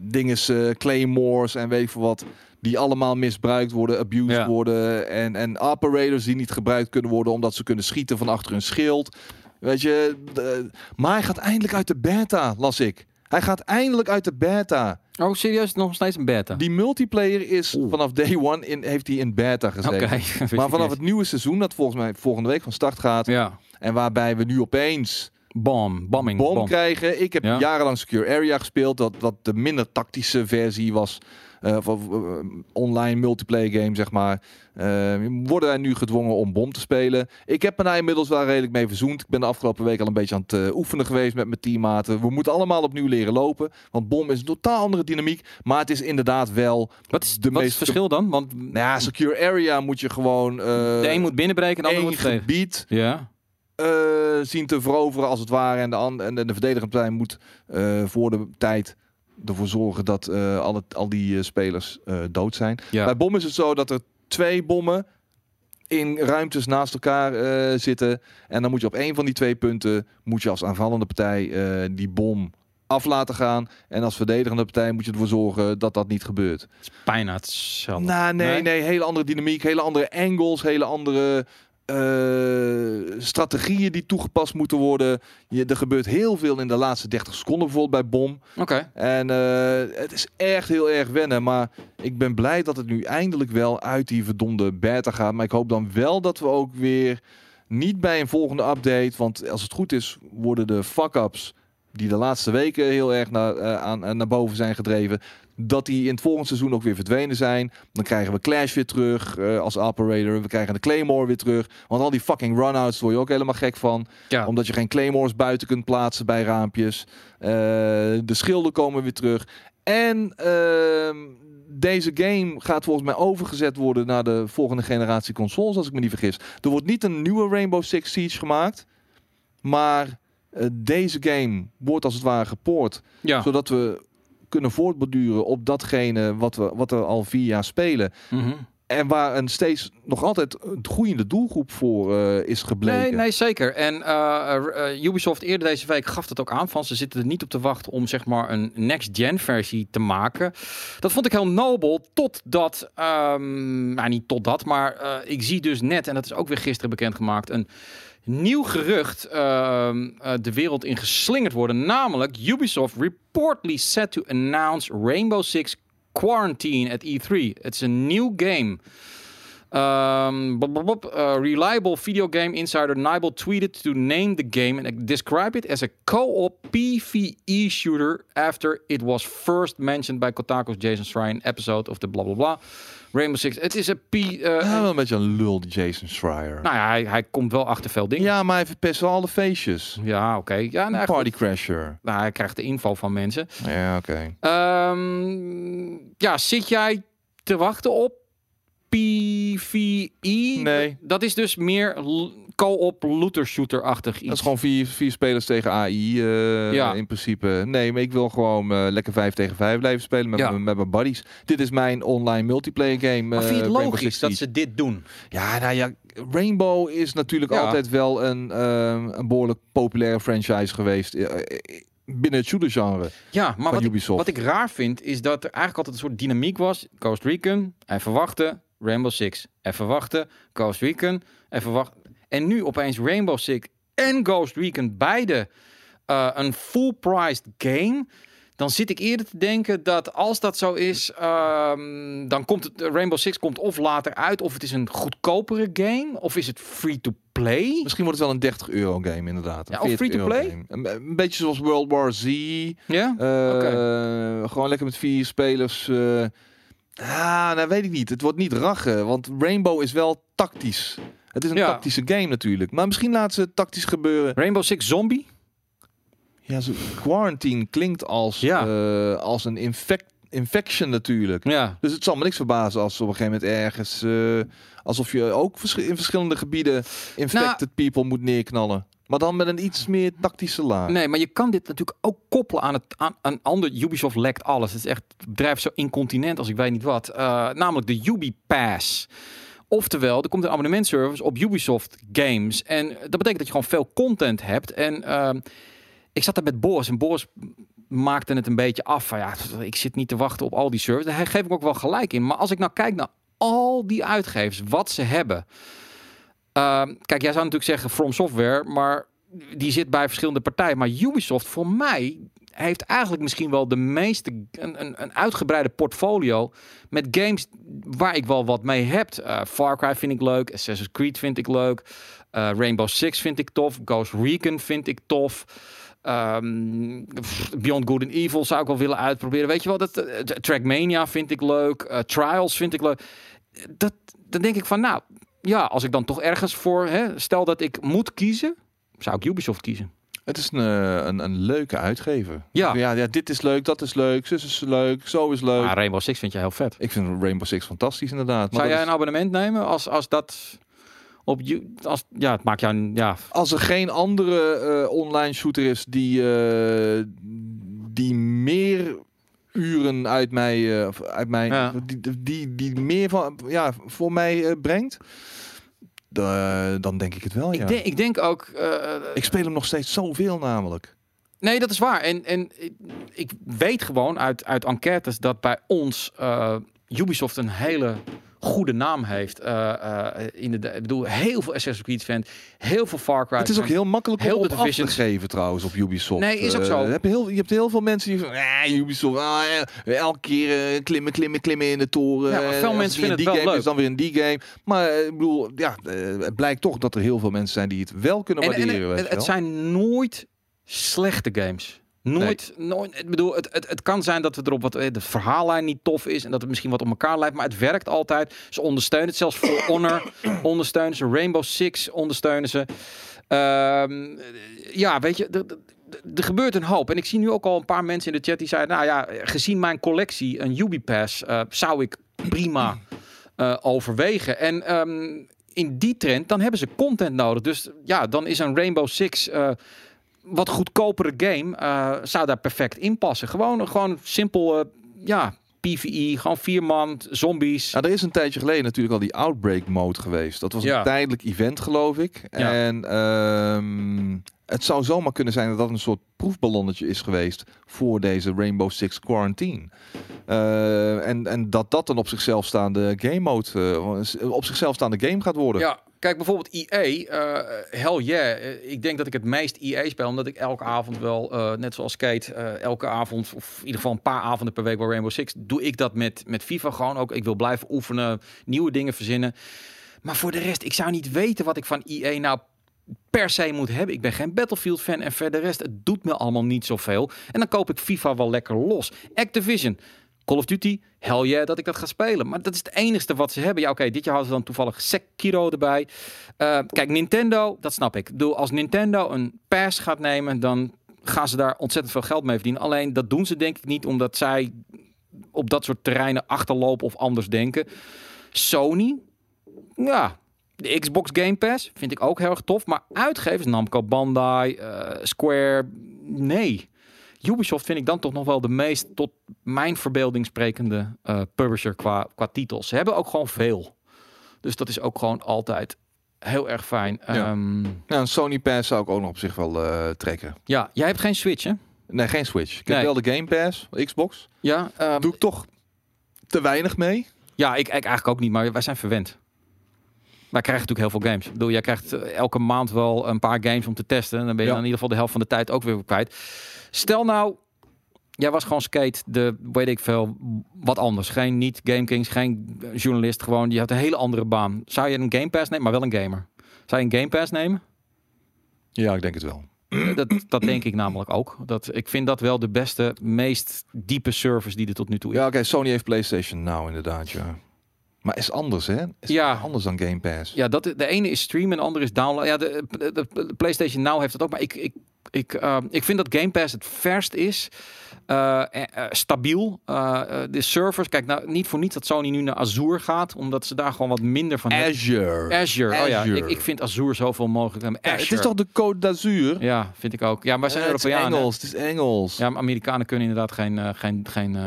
dingen, claymores en weet ik veel wat. Die allemaal misbruikt worden, abused ja. worden. En, en operators die niet gebruikt kunnen worden omdat ze kunnen schieten van achter hun schild. Weet je, de, maar hij gaat eindelijk uit de beta, las ik. Hij gaat eindelijk uit de beta. Oh, serieus? Nog steeds een beta? Die multiplayer is Oeh. vanaf day one in, heeft hij in beta gezeten. Okay. maar vanaf het nieuwe seizoen, dat volgens mij volgende week van start gaat. Ja. En waarbij we nu opeens Bom, bombing, bom, bom. krijgen. Ik heb ja. jarenlang Secure Area gespeeld, dat, wat de minder tactische versie was uh, of, uh, online multiplayer game, zeg maar. Uh, worden wij nu gedwongen om bom te spelen. Ik heb me daar inmiddels wel redelijk mee verzoend. Ik ben de afgelopen week al een beetje aan het oefenen geweest met mijn teammaten. We moeten allemaal opnieuw leren lopen. Want bom is een totaal andere dynamiek. Maar het is inderdaad wel wat is, de wat meest... is het verschil dan? Want nou ja, secure area moet je gewoon... de een moet binnenbreken en de ander moet gebied. Ja. Uh, zien te veroveren als het ware. En de, en de, de verdedigende partij moet uh, voor de tijd ervoor zorgen dat uh, alle, al die spelers dood zijn. Ja. Bij bom is het zo dat er twee bommen in ruimtes naast elkaar zitten. En dan moet je op één van die twee punten, moet je als aanvallende partij die bom af laten gaan. En als verdedigende partij moet je ervoor zorgen dat dat niet gebeurt. Het is bijna hetzelfde. Nou, nee, nee, nee, hele andere dynamiek, hele andere angles, hele andere uh, strategieën die toegepast moeten worden. Je, er gebeurt heel veel in de laatste 30 seconden bijvoorbeeld bij Bom. Oké. En uh, het is echt heel erg wennen. Maar ik ben blij dat het nu eindelijk wel uit die verdomde beta gaat. Maar ik hoop dan wel dat we ook weer niet bij een volgende update. Want als het goed is, worden de fuck-ups die de laatste weken heel erg naar, eh, aan, eh, naar boven zijn gedreven, dat die in het volgende seizoen ook weer verdwenen zijn. Dan krijgen we Clash weer terug eh, als operator. We krijgen de Claymore weer terug. Want al die fucking run-outs word je ook helemaal gek van. Ja. Omdat je geen Claymores buiten kunt plaatsen bij raampjes. Eh, de schilden komen weer terug. En ehm, deze game gaat volgens mij overgezet worden naar de volgende generatie consoles, als ik me niet vergis. Er wordt niet een nieuwe Rainbow Six Siege gemaakt, maar eh, deze game wordt als het ware gepoord, ja. zodat we kunnen voortborduren op datgene wat, we, wat er al vier jaar spelen. Mhm. En waar een steeds nog altijd een groeiende doelgroep voor eh, is gebleken. Nee, nee, zeker. En eh, eh, Ubisoft eerder deze week gaf het ook aan van ze zitten er niet op te wachten om zeg maar een next-gen versie te maken. Dat vond ik heel nobel, totdat, um, nou niet totdat, maar ik zie dus net, en dat is ook weer gisteren bekendgemaakt, een nieuw gerucht ehm, eh, de wereld in geslingerd worden. Namelijk Ubisoft reportedly set to announce Rainbow Six Quarantine at E3. Het is een nieuw game. Bop. Uh, reliable video game insider Nibel tweeted to name the game and describe it as a co-op PvE shooter after it was first mentioned by Kotaku's Jason Schreier episode of the blah blah blah. Rainbow Six. Het is een P. uh, Ja, wel een beetje een lul, die Jason Schreier. nou ja, hij, hij komt wel achter veel dingen. ja, maar hij verpest wel alle feestjes. Ja, oké. Ja, nou, goed. Party Crasher. Nou, hij krijgt de info van mensen. Ja, oké. Ehm, ja, zit jij te wachten op PvE? Nee. Dat is dus meer co-op looter-shooter-achtig iets. Dat is gewoon vier, vier spelers tegen AI eh, Ja. in principe. Nee, maar ik wil gewoon eh, lekker vijf tegen vijf blijven spelen met, Ja. met mijn buddies. Dit is mijn online multiplayer game. maar eh, vind je het Rainbow logisch dat ze dit doen? Ja, nou ja, Rainbow is natuurlijk Ja. altijd wel een, eh, een behoorlijk populaire franchise geweest. eh, eh, binnen het shooter genre. Ja, maar Van wat ik, wat ik raar vind, is dat er eigenlijk altijd een soort dynamiek was. Ghost Recon, even wachten. Rainbow Six, even wachten. Ghost Recon, even wachten. En nu opeens Rainbow Six en Ghost Recon beide eh, een full-priced game. Dan zit ik eerder te denken dat als dat zo is, ehm, dan komt het Rainbow Six komt of later uit, of het is een goedkopere game, of is het free-to-play. Misschien wordt het wel een 30 euro game inderdaad. Ja, of 40 euro free-to-play? Een, een beetje zoals World War Z. Ja? Eh, Gewoon lekker met vier spelers. eh. ah, nou weet ik niet. Het wordt niet rachen, want Rainbow is wel tactisch. Het is een Ja. tactische game natuurlijk. Maar misschien laten ze het tactisch gebeuren. Rainbow Six Zombie? Ja, zo, quarantine klinkt als, Ja. eh, als een infect, infection natuurlijk. Ja. Dus het zal me niks verbazen als op een gegeven moment ergens... eh, alsof je ook vers- in verschillende gebieden infected Nou- people moet neerknallen. Maar dan met een iets meer tactische laag. Nee, maar je kan dit natuurlijk ook koppelen aan, het, aan een ander. Ubisoft lekt alles. Het is echt het bedrijf zo incontinent als ik weet niet wat. Eh, namelijk de Ubi Pass. Oftewel, er komt een abonnementservice op Ubisoft Games. En dat betekent dat je gewoon veel content hebt. En ehm, ik zat daar met Boris. En Boris maakte het een beetje af. Van, ja, ik zit niet te wachten op al die services. Daar geef ik ook wel gelijk in. Maar als ik nou kijk naar al die uitgevers, wat ze hebben. Ehm, kijk, jij zou natuurlijk zeggen From Software, maar die zit bij verschillende partijen. Maar Ubisoft, voor mij, heeft eigenlijk misschien wel de meeste, een, een, een uitgebreide portfolio met games waar ik wel wat mee heb. Eh, Far Cry vind ik leuk, Assassin's Creed vind ik leuk, eh, Rainbow Six vind ik tof, Ghost Recon vind ik tof. Ehm, Beyond Good and Evil zou ik wel willen uitproberen. Weet je wel, dat, eh, Trackmania vind ik leuk, Trials vind ik leuk. Dat, dan denk ik van, nou, ja, als ik dan toch ergens voor, hè, stel dat ik moet kiezen, zou ik Ubisoft kiezen. Het is een, eh, een, een leuke uitgever. Ja. ja. Ja, dit is leuk, dat is leuk, zus is leuk, zo is leuk. Maar Rainbow Six vind je heel vet. Ik vind Rainbow Six fantastisch inderdaad. Maar Zou jij is- een abonnement nemen als, als dat op als ja, het maakt jou een- ja, Als er geen andere eh, online shooter is die, eh, die meer uren uit mij, uit mij Ja. die, die, die meer van, ja, voor mij brengt, da- dan denk ik het wel. Ja. ik, denk, ik denk ook eh, ik speel hem nog steeds zoveel namelijk. nee dat is waar en en ik, ik weet gewoon uit uit enquêtes dat bij ons eh, Ubisoft een hele goede naam heeft eh, eh, in de ik bedoel heel veel Assassin's Creed fans heel veel Far Cry Het is ook heel makkelijk Heel om op af te geven trouwens op Ubisoft. Nee, is ook Eh, zo. je, hebt heel, je hebt heel veel mensen die van, ah, Ubisoft, ah, elke keer eh, klimmen, klimmen, klimmen in de toren. Ja, veel Eh, mensen vinden het wel die game leuk. is dan weer een die game. Maar eh, ik bedoel, ja, eh, het blijkt toch dat er heel veel mensen zijn die het wel kunnen en, en waarderen. het, je zijn nooit slechte games Nooit, nooit. Ik bedoel, het, het, het kan zijn dat we erop wat eh, de verhaallijn niet tof is en dat het misschien wat op elkaar lijkt, maar het werkt altijd. Ze ondersteunen het zelfs voor Honor, ondersteunen ze Rainbow Six, ondersteunen ze. Ehm, ja, weet je, er gebeurt een hoop. En ik zie nu ook al een paar mensen in de chat die zeiden, nou ja, gezien mijn collectie, een Ubipass, uh, zou ik prima uh, overwegen. En ehm, in die trend, dan hebben ze content nodig. Dus ja, dan is een Rainbow Six uh, wat goedkopere game, zou daar perfect in passen. Gewoon, gewoon simpel, ja, PvE, gewoon vier man, zombies. Ja, er is een tijdje geleden natuurlijk al die Outbreak mode geweest. Dat was een tijdelijk event, geloof ik. En um, het zou zomaar kunnen zijn dat dat een soort proefballonnetje is geweest voor deze Rainbow Six Quarantine. Uh, en, en dat dat een op zichzelf staande game mode, uh, op zichzelf staande game gaat worden. Ja, kijk bijvoorbeeld EA, uh, hell yeah. ik denk dat ik het meest EA speel, omdat ik elke avond wel, net zoals Skate, elke avond, of in ieder geval een paar avonden per week bij Rainbow Six, doe ik dat met, met FIFA gewoon ook. Ik wil blijven oefenen, nieuwe dingen verzinnen. Maar voor de rest, ik zou niet weten wat ik van EA nou per se moet hebben. Ik ben geen Battlefield fan en verder rest, het doet me allemaal niet zoveel. En dan koop ik FIFA wel lekker los. Activision, Call of Duty, hell yeah dat ik dat ga spelen. Maar dat is het enigste wat ze hebben. Ja, oké, dit jaar hadden ze dan toevallig Sekiro erbij. Uh, kijk, Nintendo, dat snap ik. Doe als Nintendo een pass gaat nemen, dan gaan ze daar ontzettend veel geld mee verdienen. Alleen dat doen ze denk ik niet omdat zij op dat soort terreinen achterlopen of anders denken. Sony, ja, de Xbox Game Pass vind ik ook heel erg tof. Maar uitgevers, Namco Bandai, uh, Square, nee. Ubisoft vind ik dan toch nog wel de meest tot mijn verbeelding sprekende uh, publisher qua, qua titels. Ze hebben ook gewoon veel. Dus dat is ook gewoon altijd heel erg fijn. Ja, um, ja een Sony Pass zou ik ook nog op zich wel uh, trekken. Ja, jij hebt geen Switch hè? Nee, geen Switch. Ik heb wel de Game Pass, Xbox. Ja. Um, Doe ik toch te weinig mee? Ja, ik, ik eigenlijk ook niet, maar wij zijn verwend. Wij krijgen natuurlijk heel veel games. Ik bedoel, jij krijgt eh, elke maand wel een paar games om te testen. En dan ben je dan in ieder geval de helft van de tijd ook weer kwijt. Stel nou, jij was gewoon skate, de weet ik veel, wat anders. Geen niet Game Kings, geen journalist. Gewoon, je had een hele andere baan. Zou je een Game Pass nemen, maar wel een gamer? Zou je een Game Pass nemen? Ja, ik denk het wel. Dat, dat denk ik namelijk ook. Dat, ik vind dat wel de beste, meest diepe service die er tot nu toe is. Ja, oké. Sony heeft PlayStation nou inderdaad, ja. Maar is anders, hè? Is ja. anders dan Game Pass. Ja, dat, de ene is stream en de andere is download. Ja, de, de, PlayStation Now heeft dat ook. Maar ik, ik, ik, uh, ik vind dat Game Pass het verst is. Uh, uh, stabiel. de servers, kijk, nou, niet voor niets dat Sony nu naar Azure gaat, omdat ze daar gewoon wat minder van Azure. Hebben. Azure. Oh ja, ik, ik vind Azure zoveel mogelijk. Ja, het is toch de code d'Azure? Ja, vind ik ook. Ja, maar zijn Europeanen. Het is Engels. Het is Engels. Ja, maar Amerikanen kunnen inderdaad geen, geen, geen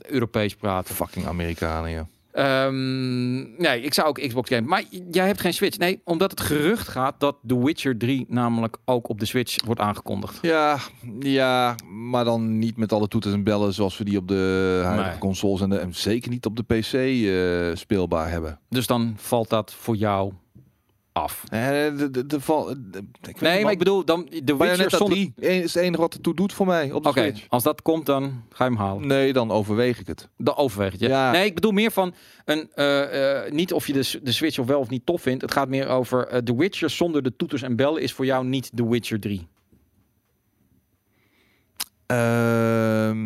Europees praten. Fucking Amerikanen, ja. Um, nee, ik zou ook Xbox game. Maar jij hebt geen Switch. Nee, omdat het gerucht gaat dat The Witcher 3 namelijk ook op de Switch wordt aangekondigd. Ja, ja maar dan niet met alle toeters en bellen zoals we die op de huidige consoles en, de, en zeker niet op de PC uh, eh, speelbaar hebben. Dus dan valt dat voor jou af. Eh, de, de, de, val, nee, maar ik bedoel, dan de Witcher zonder... 3 is het enige wat het toe doet voor mij op de als dat komt, dan ga je hem halen. Nee, dan overweeg ik het. Dan overweeg het, ja. Nee, ik bedoel meer van, een, uh, uh, niet of je de, de Switch of wel of niet tof vindt. Het gaat meer over, uh, The Witcher zonder de toeters en bellen is voor jou niet The Witcher 3. Um,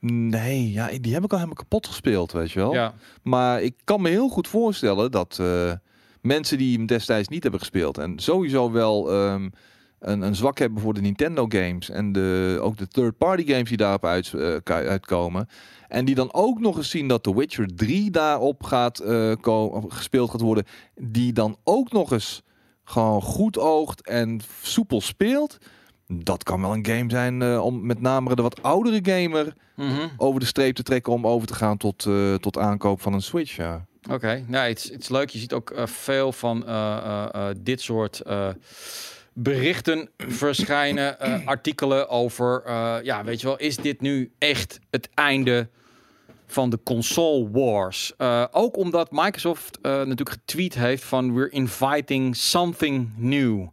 nee, ja, die heb ik al helemaal kapot gespeeld, weet je wel. Ja. Maar ik kan me heel goed voorstellen dat mensen die hem destijds niet hebben gespeeld en sowieso wel um, een, een, zwak hebben voor de Nintendo games en de, ook de third-party games die daarop uit, uh, uitkomen. En die dan ook nog eens zien dat The Witcher 3 daarop gaat uh, gespeeld gaat worden. Die dan ook nog eens gewoon goed oogt en soepel speelt. Dat kan wel een game zijn uh, om met name de wat oudere gamer mm -hmm. over de streep te trekken om over te gaan tot, tot aankoop van een Switch. Ja. Oké, okay. nou, het, is leuk. Je ziet ook uh, veel van uh, uh, dit soort berichten verschijnen, artikelen over, ja, weet je wel, is dit nu echt het einde van de console wars? ook omdat Microsoft natuurlijk getweet heeft van we're inviting something new.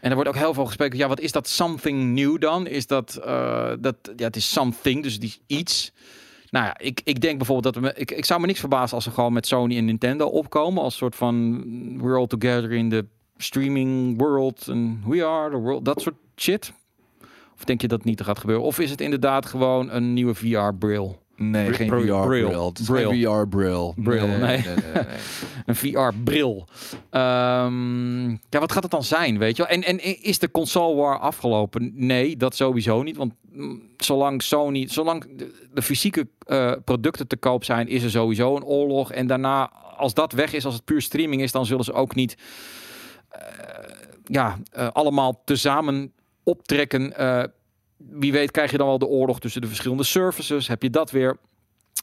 En er wordt ook heel veel gesproken. Ja, wat is dat something new dan? Is dat, dat ja, het is something, dus is iets. Nou ja, ik, ik denk bijvoorbeeld dat we, ik, ik zou me niks verbazen als ze gewoon met Sony en Nintendo opkomen als soort van we're all together in the streaming world and we are the world, dat soort shit. Of denk je dat niet gaat gebeuren? Of is het inderdaad gewoon een nieuwe VR-bril? Nee, geen bril. VR-bril. VR-bril. Bril, nee. nee, nee, nee. Een VR-bril. Ehm, ja, wat gaat het dan zijn, weet je wel? En, en is de console war afgelopen? Nee, dat sowieso niet. Want mm, zolang Sony, zolang de, de fysieke eh, producten te koop zijn, is er sowieso een oorlog. En daarna, als dat weg is, als het puur streaming is, dan zullen ze ook niet eh, ja, eh, allemaal tezamen optrekken. Wie weet krijg je dan wel de oorlog tussen de verschillende services. Heb je dat weer?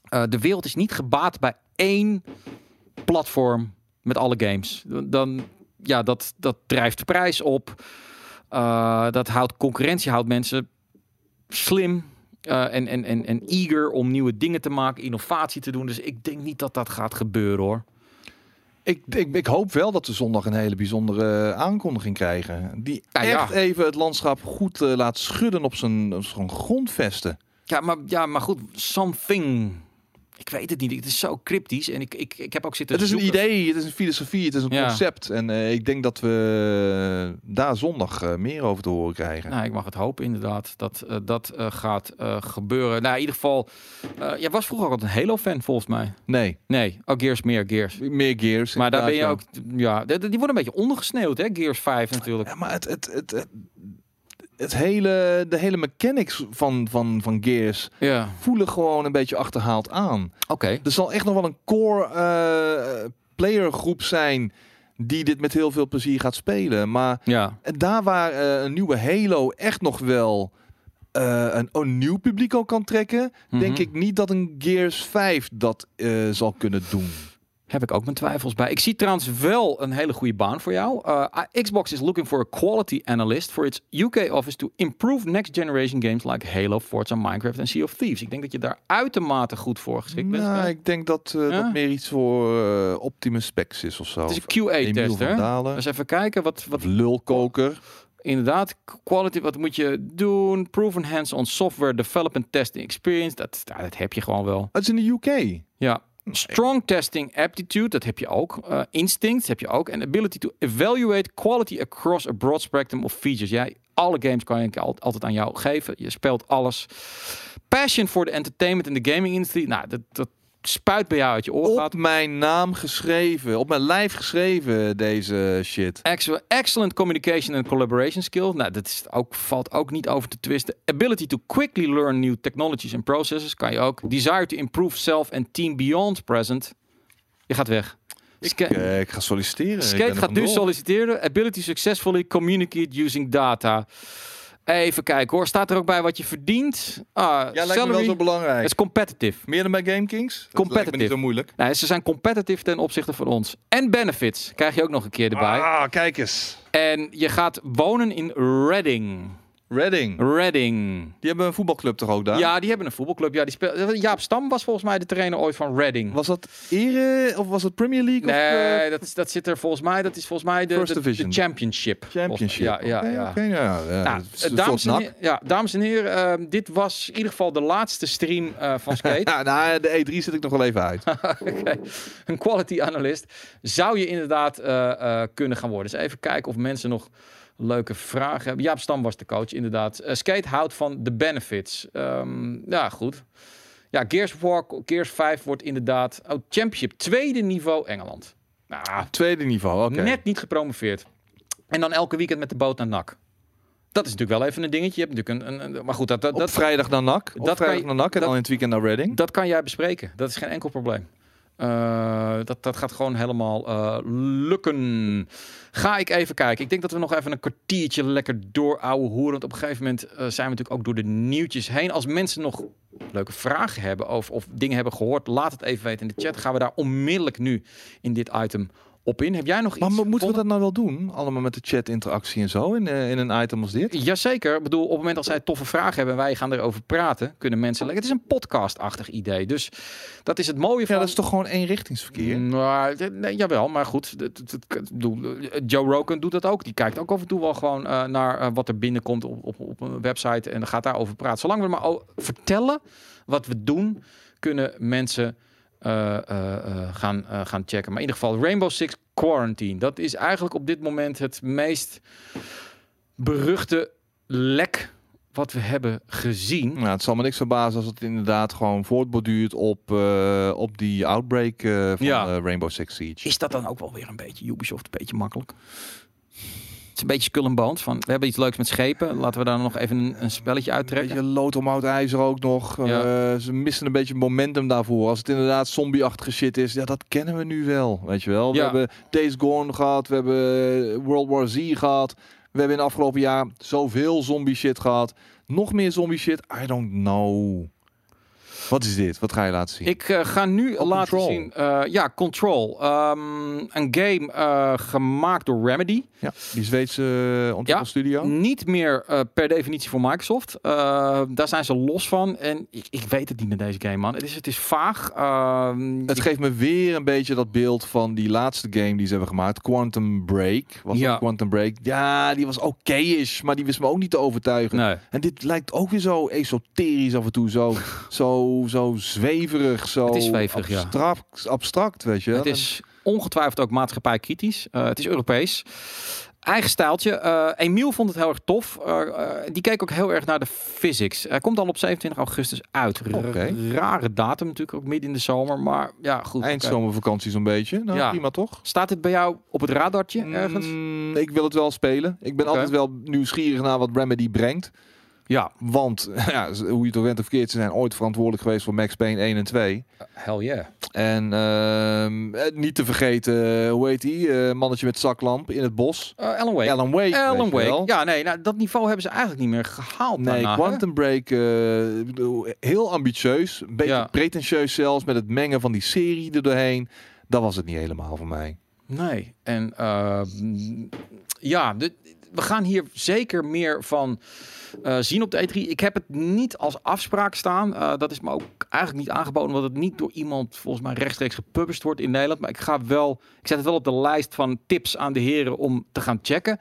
Eh, de wereld is niet gebaat bij één platform met alle games. Dan, ja, dat, dat drijft de prijs op. Eh, dat houdt concurrentie, houdt mensen slim eh, en, en, en, en eager om nieuwe dingen te maken, innovatie te doen. Dus ik denk niet dat dat gaat gebeuren hoor. Ik, ik, ik hoop wel dat we zondag een hele bijzondere aankondiging krijgen. Die Ja, ja. echt even het landschap goed eh, laat schudden op zijn, op zijn grondvesten. Ja, maar, ja, maar goed, something. Ik weet het niet. Het is zo cryptisch. En ik, ik, ik heb ook zitten Het is een idee, het is een filosofie, het is een Ja. concept. En eh, ik denk dat we daar zondag eh, meer over te horen krijgen. Nou, ik mag het hopen inderdaad dat eh, dat eh, gaat eh, gebeuren. Nou, in ieder geval, eh jij was vroeger ook een Halo-fan volgens mij. Nee, Nee, oh, Gears meer, Gears. meer Gears. Maar daar ben je ook, ja, die die worden een beetje ondergesneeuwd, hè? Gears 5 natuurlijk. Ja, maar het, het, het, het, het hele, de hele mechanics van, van, van Gears Ja, voelen gewoon een beetje achterhaald aan. oké. Er zal echt nog wel een core eh playergroep zijn die dit met heel veel plezier gaat spelen. Maar Ja, daar waar eh, een nieuwe Halo echt nog wel eh, een, een nieuw publiek al kan trekken, denk Mhm. ik niet dat een Gears 5 dat zal kunnen doen. Heb ik ook mijn twijfels bij. Ik zie trouwens wel een hele goede baan voor jou. Uh, Xbox is looking for a quality analyst for its UK office to improve next generation games like Halo, Forza, Minecraft en Sea of Thieves. Ik denk dat je daar uitermate goed voor geschikt bent. Nou, ik denk dat eh, Ja? dat meer iets voor eh, Optimus Specs is of zo. Het is een QA-tester. Dalen. Dus even kijken wat, wat lulkoker. inderdaad quality. Wat moet je doen? Proven hands-on software development testing experience. Dat, dat heb je gewoon wel. Het is in de UK. Ja. Strong testing aptitude, dat heb je ook. Uh, instinct heb je ook. En ability to evaluate quality across a broad spectrum of features. Ja, alle games kan je al- altijd aan jou geven. Je speelt alles. Passion for the entertainment in the gaming industry. Nou, dat, dat spuit bij jou uit je oor. Op gaat. mijn naam geschreven. Op mijn lijf geschreven, deze shit. Excellent, excellent communication and collaboration skills. Nou, dat is ook, valt ook niet over te twisten. Ability to quickly learn new technologies and processes kan je ook. Desire to improve self and team beyond present. Je gaat weg. Ska- Eh, ik ga solliciteren. Ik Skate gaat nu solliciteren. Ability successfully communicate using data. Even kijken hoor. Staat er ook bij wat je verdient? Ah, Ja, lijkt me wel zo Het belangrijk. is competitive. Meer dan bij GameKings? Dat lijkt me Competitive. niet zo moeilijk. Nee, ze zijn competitive ten opzichte van ons. En benefits krijg je ook nog een keer erbij. Ah, kijk eens. En je gaat wonen in Reading. Reading. Reading. Die hebben een voetbalclub toch ook daar? Ja, die hebben een voetbalclub. Ja, die speel... Jaap Stam was volgens mij de trainer ooit van Reading. Was dat Ere of was het Premier League? Of, eh, Nee, dat, is- dat zit er volgens mij. Dat is volgens mij de, First de, championship. Championship. Ja, ja, ja. ja, ja. Nou, eh, dames, en ja, dames en heren, ehm, dit was in ieder geval de laatste stream eh, van Skate. Ja, nou, de E3 zet ik nog wel even uit. Oké. Een quality analyst zou je inderdaad eh, eh, kunnen gaan worden. Dus even kijken of mensen nog leuke vragen hebben. Jaap Stam was de coach, inderdaad. Eh, Skate houdt van de benefits. Ehm, ja, goed. Ja, Gears, War, Gears 5 wordt inderdaad... Oh, Championship, tweede niveau Engeland. Nou, Tweede niveau, oké. net niet gepromoveerd. En dan elke weekend met de boot naar NAC. Dat is natuurlijk wel even een dingetje. Je hebt natuurlijk een, een, een- maar goed, dat, dat, Op dat, vrijdag naar NAC. Op dat vrijdag je- naar NAC en dan in het weekend naar Reading. Dat kan jij bespreken. Dat is geen enkel probleem. Eh, dat, dat gaat gewoon helemaal eh, lukken. Ga ik even kijken. Ik denk dat we nog even een kwartiertje lekker door ouwe hoeren. Want op een gegeven moment eh, zijn we natuurlijk ook door de nieuwtjes heen. Als mensen nog leuke vragen hebben of, of dingen hebben gehoord, laat het even weten in de chat. Gaan we daar onmiddellijk nu in dit item op in. Heb jij nog Maar iets? mo- moeten we dat nou wel doen? Allemaal met de chat-interactie en zo in, eh, in een item als dit? Jazeker. Ik bedoel, op het moment dat zij toffe vragen hebben en wij gaan erover praten, kunnen mensen... Het is een podcast-achtig idee. Dus dat is het mooie van... Ja, dat is toch gewoon eenrichtingsverkeer? Nou, d- nee, jawel, maar goed. eh, Joe Rogan doet dat ook. Die kijkt ook af en toe wel gewoon eh, naar eh, wat er binnenkomt op, op, op een website en dan gaat daarover praten. Zolang we maar vertellen wat we doen, kunnen mensen eh, eh, eh, gaan, eh, gaan checken. Maar in ieder geval, Rainbow Six Quarantine. Dat is eigenlijk op dit moment het meest beruchte lek wat we hebben gezien. Nou, het zal me niks verbazen als het inderdaad gewoon voortborduurt op, uh, op die outbreak uh, van ja. Rainbow Six Siege. Is dat dan ook wel weer een beetje Ubisoft, een beetje makkelijk? Een beetje skull and bones. Van, we hebben iets leuks met schepen. Laten we daar nog even een, een spelletje uittrekken. Een beetje oud ijzer ook nog. Ja. Uh, ze missen een beetje momentum daarvoor. Als het inderdaad zombie-achtige shit is. Ja, dat kennen we nu wel. Weet je wel. We hebben Days Gone gehad. We hebben World War Z gehad. We hebben in het afgelopen jaar zoveel zombie shit gehad. Nog meer zombie shit. I don't know. Wat is dit? Wat ga je laten zien? Ik uh, ga nu oh, laten Control. zien. Uh, ja, Control. Um, een game uh, gemaakt door Remedy. Ja, die Zweedse ontwikkelstudio. Ja, niet meer per definitie voor Microsoft. daar zijn ze los van. En ik, ik, weet het niet met deze game, man. Het is, het is vaag. Ehm, het geeft me weer een beetje dat beeld van die laatste game die ze hebben gemaakt. Quantum Break. Was ja. Quantum Break? Ja, die was oké-ish, maar die wist me ook niet te overtuigen. Nee. En dit lijkt ook weer zo esoterisch af en toe. Zo, zo zo, zweverig, zo het is zweverig, abstract, ja. abstract, weet je. Het is ongetwijfeld ook maatschappij kritisch. Uh, het is Europees. Eigen stijltje. Uh, Emiel vond het heel erg tof. Uh, die keek ook heel erg naar de physics. Hij komt al op 27 augustus uit. Rare datum natuurlijk, ook midden in de zomer. Maar ja, goed. Eindzomervakantie zo'n beetje. Nou, ja. prima toch? Staat het bij jou op het radartje ergens? Mm, ik wil het wel spelen. Ik ben altijd wel nieuwsgierig naar wat Remedy brengt. Ja. Want, ja, hoe je toch went of verkeerd, ze zijn ooit verantwoordelijk geweest voor Max Payne 1 en 2. hell yeah. En uh, niet te vergeten, hoe heet die? Uh, mannetje met zaklamp in het bos. Uh, Alan Wake. Alan Wake. Alan Wake. Ja, nee, nou, dat niveau hebben ze eigenlijk niet meer gehaald. Nee, daarna, Quantum Break, heel ambitieus. Een beetje pretentieus zelfs, met het mengen van die serie er doorheen. Dat was het niet helemaal voor mij. Nee, en ja, de, we gaan hier zeker meer van uh, zien op de E3. Ik heb het niet als afspraak staan. Uh, dat is me ook eigenlijk niet aangeboden, omdat het niet door iemand volgens mij rechtstreeks gepublished wordt in Nederland. Maar ik ga wel, ik zet het wel op de lijst van tips aan de heren om te gaan checken.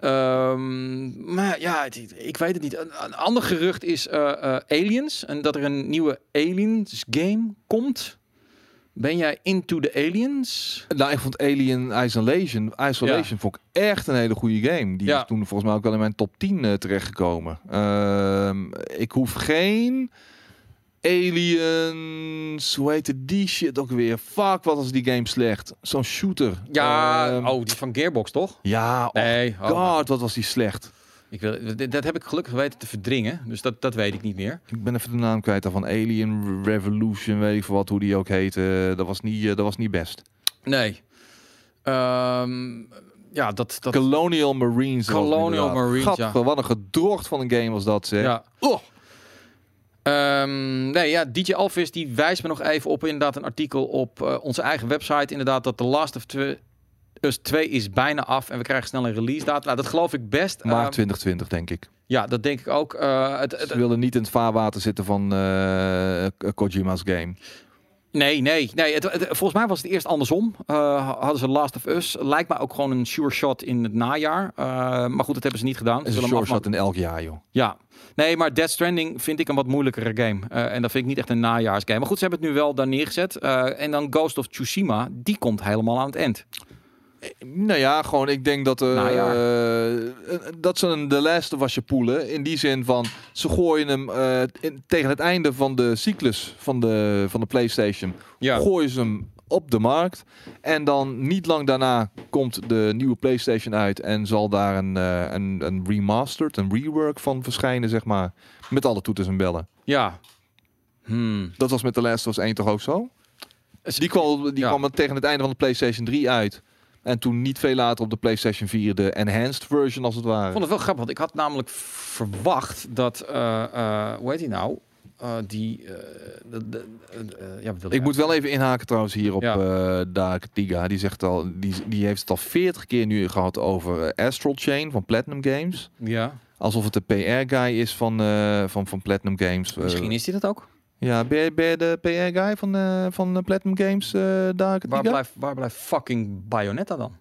Um, maar ja, ik weet het niet. Een, een ander gerucht is uh, Aliens en dat er een nieuwe Aliens game komt. Ben jij into the aliens? Nou, ik vond Alien Isolation, Isolation vond ik echt een hele goede game. Die is toen volgens mij ook wel in mijn top 10 uh, terechtgekomen. Uh, ik hoef geen aliens, hoe heette die shit ook weer? Fuck, wat was die game slecht. Zo'n shooter. Ja, uh, oh, die van Gearbox toch? Ja, nee, oh god, wat was die slecht. Ik wil, dat heb ik gelukkig weten te verdringen. Dus dat, dat weet ik niet meer. Ik ben even de naam kwijt van Alien Revolution, weet ik voor wat, hoe die ook heette. Dat was niet, eh, dat was niet best. Nee. Um, ja, dat, dat... Colonial Marines. Colonial Marines, ja. Wat een gedrocht van een game was dat, zeg. Ja. Oh. Um, nee, ja, DJ Alvis die wijst me nog even op inderdaad een artikel op uh, onze eigen website. Inderdaad, dat The Last of dus 2 is bijna af en we krijgen snel een release data. Nou, dat geloof ik best. Maart 2020, denk ik. Ja, dat denk ik ook. Uh, het, het, Ze willen niet in het vaarwater zitten van uh, Kojima's game. Nee, nee, nee. Het, volgens mij was het eerst andersom. Uh, hadden ze Last of Us. Lijkt me ook gewoon een sure shot in het najaar. maar goed, dat hebben ze niet gedaan. Ze een sure shot in elk jaar, joh. Ja. Nee, maar Dead Stranding vind ik een wat moeilijkere game. en dat vind ik niet echt een najaarsgame. Maar goed, ze hebben het nu wel daar neergezet. en dan Ghost of Tsushima, die komt helemaal aan het eind. Nou ja, gewoon ik denk dat, uh, dat ze een de Last was je poelen. In die zin van, ze gooien hem uh, in, tegen het einde van de cyclus van de, van de Playstation. Ja. Gooien ze hem op de markt. En dan niet lang daarna komt de nieuwe PlayStation uit. En zal daar een, uh, een, een remastered, een rework van verschijnen, zeg maar. Met alle toeters en bellen. Ja. Hmm. Dat was met de Last of Us 1 toch ook zo? Die kwam, die ja. kwam tegen het einde van de PlayStation 3 uit. En toen niet veel later op de PlayStation 4 de enhanced version als het ware. Ik vond het wel grappig, want ik had namelijk verwacht dat, uh, uh, hoe heet die nou? Uh, die, de, de, ja, ik moet wel even inhaken trouwens hier op ja. Dark Tiga. Die zegt al, die, die heeft het al 40 keer nu gehad over Astral Chain van Platinum Games. Ja. Alsof het de PR-guy is van, van, van Platinum Games. Misschien is hij dat ook. Ja, ben je, ben je de PR-guy van, uh, van Platinum Games uh, daar? Waar blijft, waar blijft fucking Bayonetta dan?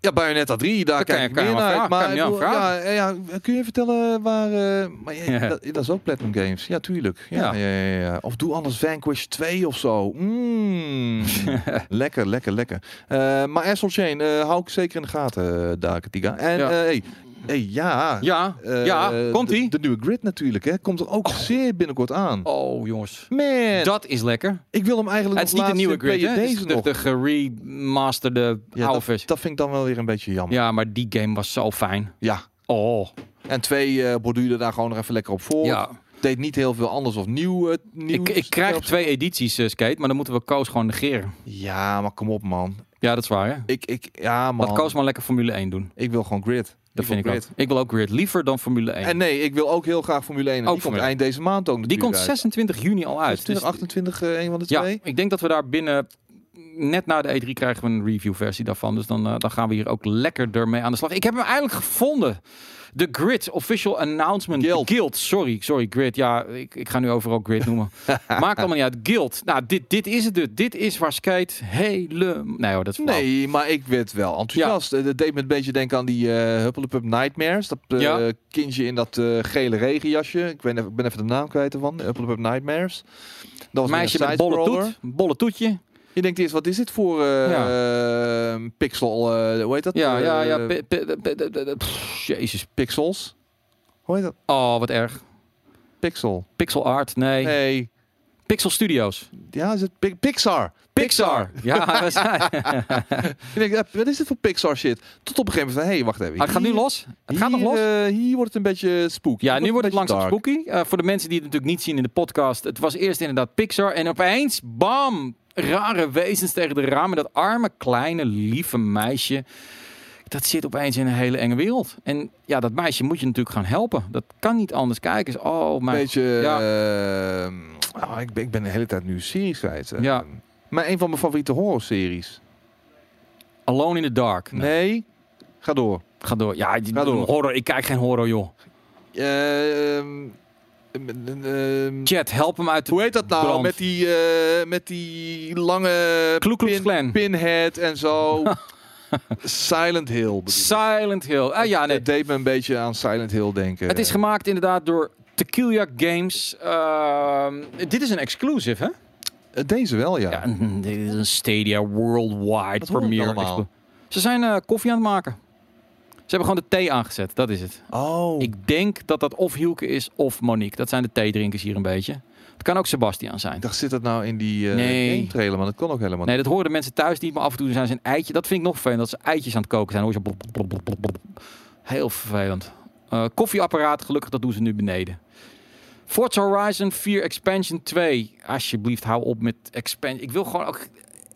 Ja, Bayonetta 3, daar kijk ik meer naar. Maar ja, ja, kun je vertellen waar... Uh, maar ja, dat, dat, is ook Platinum Games. Ja, tuurlijk. Ja, ja. Ja, ja, Of doe anders Vanquish 2 of zo. Mm. lekker, lekker, lekker. Uh, maar Astral Chain uh, hou ik zeker in de gaten, daar, Katiga. En hey, Hey, ja. Ja, Eh, ja, komt ie? De, nieuwe grid natuurlijk, hè. Komt er ook zeer binnenkort aan. Oh, jongens. Man, Dat is lekker. ik wil hem eigenlijk Het is niet de nieuwe grid, hè? Het is deze de, nog. de geremasterde Ja, oude dat, dat vind ik dan wel weer een beetje jammer. Ja, maar die game was zo fijn. Ja. Oh, En twee borduurde daar gewoon nog even lekker op voor. ja. Deed niet heel veel anders of nieuw. eh, nieuw Ik, ik krijg twee edities, Skate, maar dan moeten we Koos gewoon negeren. Ja, maar kom op man. Ja, dat is waar, hè? Ik, ik, ja man. Laat Koos maar lekker Formule 1 doen. Ik wil gewoon grid. Dat vind ik ook. Ik wil ook Grid liever dan Formule 1. En nee, ik wil ook heel graag Formule 1. En Ook die komt eind deze maand ook die komt uit. 26 juni al uit. 26, Dus 28, eh, een van de ja, twee. ik denk dat we daar binnen... Net na de E3 krijgen we een review versie daarvan. Dus dan, eh, dan gaan we hier ook lekker ermee aan de slag. Ik heb hem eigenlijk gevonden. De Grid Official Announcement Guild. Sorry, sorry, Grid. Ja, ik, ik ga nu overal Grid noemen. Maakt allemaal niet uit. Guild. Nou, dit, dit is het. dus. Dit is waar Skate hele... Nee hoor, dat is. Nee, maar ik werd wel enthousiast. Eh, Dat deed me een beetje denken aan die eh Hupplepup Nightmares. Dat eh, Ja. kindje in dat eh, gele regenjasje. Ik ben, even, ik ben even de naam kwijt ervan. Hupplepup Nightmares. Dat was Meisje met bolle toet. Bolle toetje. Je denkt eerst, wat is dit voor eh, pixel, eh, hoe heet dat? Ja, ja, ja. Eh, pff, Jezus. pixels. Hoe heet dat? Oh, wat erg. Pixel. Pixel art. Nee. Nee. Pixel Studios. Ja, is het Pi- Pixar? Pixar. Ja, wat is dit voor Pixar shit? Tot op een gegeven moment van, hé, hey, wacht even. Ah, het gaat nu los. Het gaat nog los. eh, hier wordt het een beetje spooky. Ja, nu wordt het langzaam dark. spooky. Eh, voor de mensen die het natuurlijk niet zien in de podcast. Het was eerst inderdaad Pixar. En opeens, bam, rare wezens tegen de ramen. Dat arme, kleine, lieve meisje. Dat zit opeens in een hele enge wereld. En ja, dat meisje moet je natuurlijk gaan helpen. Dat kan niet anders. Kijk eens, oh mijn... beetje... Ja. ehm, ah, ik, ben, ik ben de hele tijd nu series kwijt. eh. Ja. Maar een van mijn favoriete horrorseries. Alone in the Dark. Nee, Nee. Ga door. Ga door. Ja, Ga door. horror. Ik kijk geen horror, joh. Ehm, Chat, help hem uit de hoe heet dat nou? brand. Met die, eh, met die lange pin, pinhead en zo. Silent Hill. Silent Hill. Ah ja, nee. Het deed me een beetje aan Silent Hill denken. Het is gemaakt inderdaad door Tequila Games. Ehm, dit is een exclusive, hè? Eh, Deze wel, ja. Ja, dit is een Stadia Worldwide Wat Premiere. Ze zijn eh, koffie aan het maken. Ze hebben gewoon de thee aangezet, dat is het. Oh. Ik denk dat dat of Hielke is of Monique. Dat zijn de theedrinkers hier een beetje. Het kan ook Sebastian zijn. Ik dacht, zit dat nou in die eh Nee. trailer? Maar dat kon ook helemaal Nee, dat horen de mensen thuis niet, maar af en toe zijn ze een eitje. Dat vind ik nog vervelend, dat ze eitjes aan het koken zijn. Dan hoor je zo blop, blop, blop, blop, blop. Heel vervelend. Eh, koffieapparaat, gelukkig, dat doen ze nu beneden. Forza Horizon 4 Expansion 2. Alsjeblieft, hou op met expansion. Ik wil gewoon ook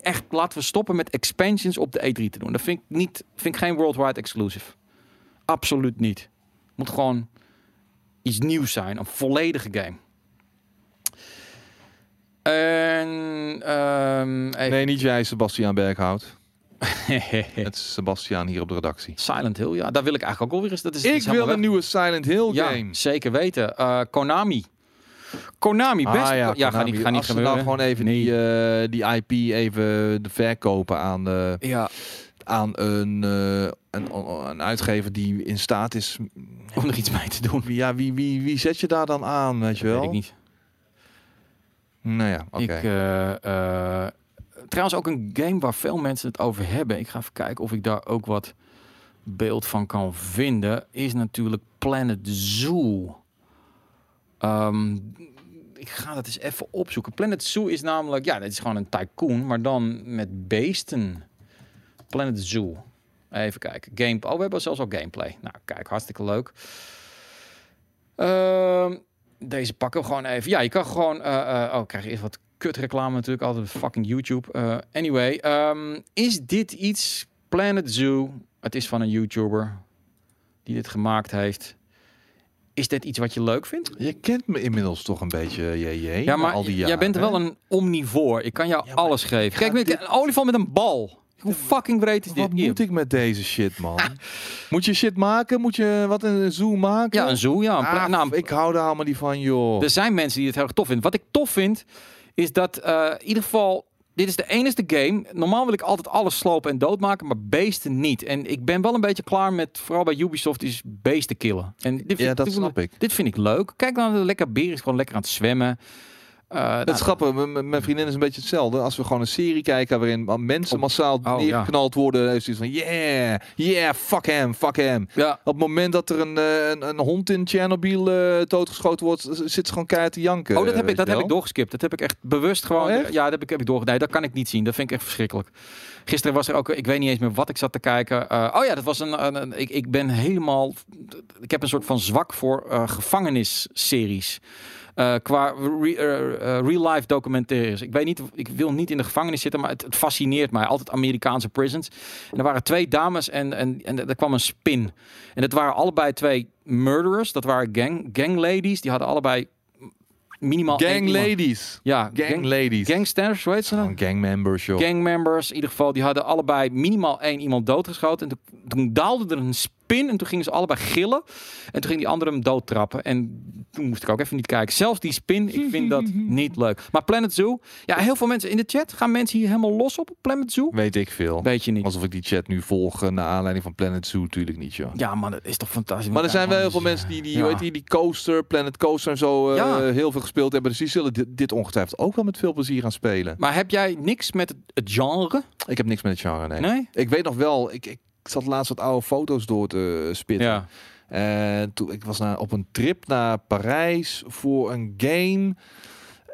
echt, laten we stoppen met expansions op de E3 te doen. Dat vind ik, niet, vind ik geen worldwide exclusive. Absoluut niet. Moet gewoon iets nieuws zijn. Een volledige game. En, ehm, Nee, niet jij, Sebastiaan Berghout. Het is Sebastiaan hier op de redactie. Silent Hill, ja, daar wil ik eigenlijk ook alweer eens. Dat is, Ik is wil een nieuwe Silent Hill ja, game. zeker weten. Eh, Konami. Konami, best. Ah, ja, ja, ga niet, ga niet Als ze nou gewoon even Nee. die, eh, die IP even de verkopen aan, eh, Ja, aan een, eh, een, een uitgever die in staat is. om er iets mee te doen. Wie- Ja, wie, wie, wie zet je daar dan aan, weet je wel? Weet ik niet. Nou ja, oké. Ik, eh, eh, trouwens ook een game waar veel mensen het over hebben. Ik ga even kijken of ik daar ook wat beeld van kan vinden. Is natuurlijk Planet Zoo. Ehm, ik ga dat eens even opzoeken. Planet Zoo is namelijk, ja, het is gewoon een tycoon, maar dan met beesten. Planet Zoo. Even kijken. Game. Oh, we hebben zelfs al gameplay. Nou, kijk, hartstikke leuk. Ehm, deze pakken we gewoon even. Ja, je kan gewoon. eh, eh, oh, krijg je eerst wat kut reclame natuurlijk. Altijd fucking YouTube. Eh, anyway, ehm, is dit iets? Planet Zoo. Het is van een YouTuber die dit gemaakt heeft. Is dit iets wat je leuk vindt? Je kent me inmiddels toch een beetje, JJ. Ja, maar al die jij bent wel een omnivoor. Ik kan jou Ja, alles geven. Kijk, met dit- een olifant met een bal. Hoe fucking breed is dit? Wat Hier. moet ik met deze shit, man? moet je shit maken? Moet je wat een zoo maken? Ja, een zoo. Ja, een Ah, nou, ik hou daar allemaal niet van, joh. Er zijn mensen die het heel erg tof vinden. Wat ik tof vind, is dat eh, in ieder geval... Dit is de enige game. Normaal wil ik altijd alles slopen en doodmaken, maar beesten niet. En ik ben wel een beetje klaar met, vooral bij Ubisoft, is beesten killen. En dit vind, ja, dat dit, snap ik. dit vind ik leuk. Kijk dan, de lekker beer is gewoon lekker aan het zwemmen. Uh, het is grappig, mijn vriendin is een beetje hetzelfde. Als we gewoon een serie kijken waarin mensen massaal oh, neergeknald worden, heeft ze van yeah, yeah, fuck hem, fuck hem. Ja. Op het moment dat er een, eh, een, een hond in Chernobyl uh, doodgeschoten wordt, zit ze gewoon keihard te janken. Oh, dat heb ik, dat heb ik doorgeskipt. Dat heb ik echt bewust gewoon. Oh, ja, dat heb ik, heb ik doorgedaan. Nee, dat kan ik niet zien. Dat vind ik echt verschrikkelijk. Gisteren was er ook, ik weet niet eens meer wat ik zat te kijken. oh ja, dat was een, een, ik, ik ben helemaal, ik heb een soort van zwak voor gevangenisseries. Uh, qua re, uh, real life documentaires. Ik weet niet, ik wil niet in de gevangenis zitten, maar het, het, fascineert mij. Altijd Amerikaanse prisons. En er waren twee dames en, en, en er kwam een spin. En het waren allebei twee murderers. Dat waren gang, gang ladies. Die hadden allebei minimaal gang ladies. Ja, gang, ladies. Gangsters, weet ze dan? gang members, joh. Gang members, in ieder geval, die hadden allebei minimaal één iemand doodgeschoten. En toen, toen daalde er een spin en toen gingen ze allebei gillen. En toen ging die andere hem doodtrappen. En toen moest ik ook even niet kijken. Zelfs die spin, ik vind dat niet leuk. Maar Planet Zoo, ja, heel veel mensen in de chat gaan mensen hier helemaal los op Planet Zoo. Weet ik veel. Weet je niet. Alsof ik die chat nu volg uh, naar aanleiding van Planet Zoo, natuurlijk niet, joh. Ja, maar dat is toch fantastisch. Maar er zijn wel heel veel mensen die, die, ja. weet je, die coaster, Planet Coaster en zo uh, ja. heel veel gespeeld hebben. Dus die zullen dit, dit, ongetwijfeld ook wel met veel plezier gaan spelen. Maar heb jij niks met het, het genre? Ik heb niks met het genre, nee. nee? Ik weet nog wel, ik, ik zat laatst wat oude foto's door te spitten. Ja. En toen ik was naar, op een trip naar Parijs voor een game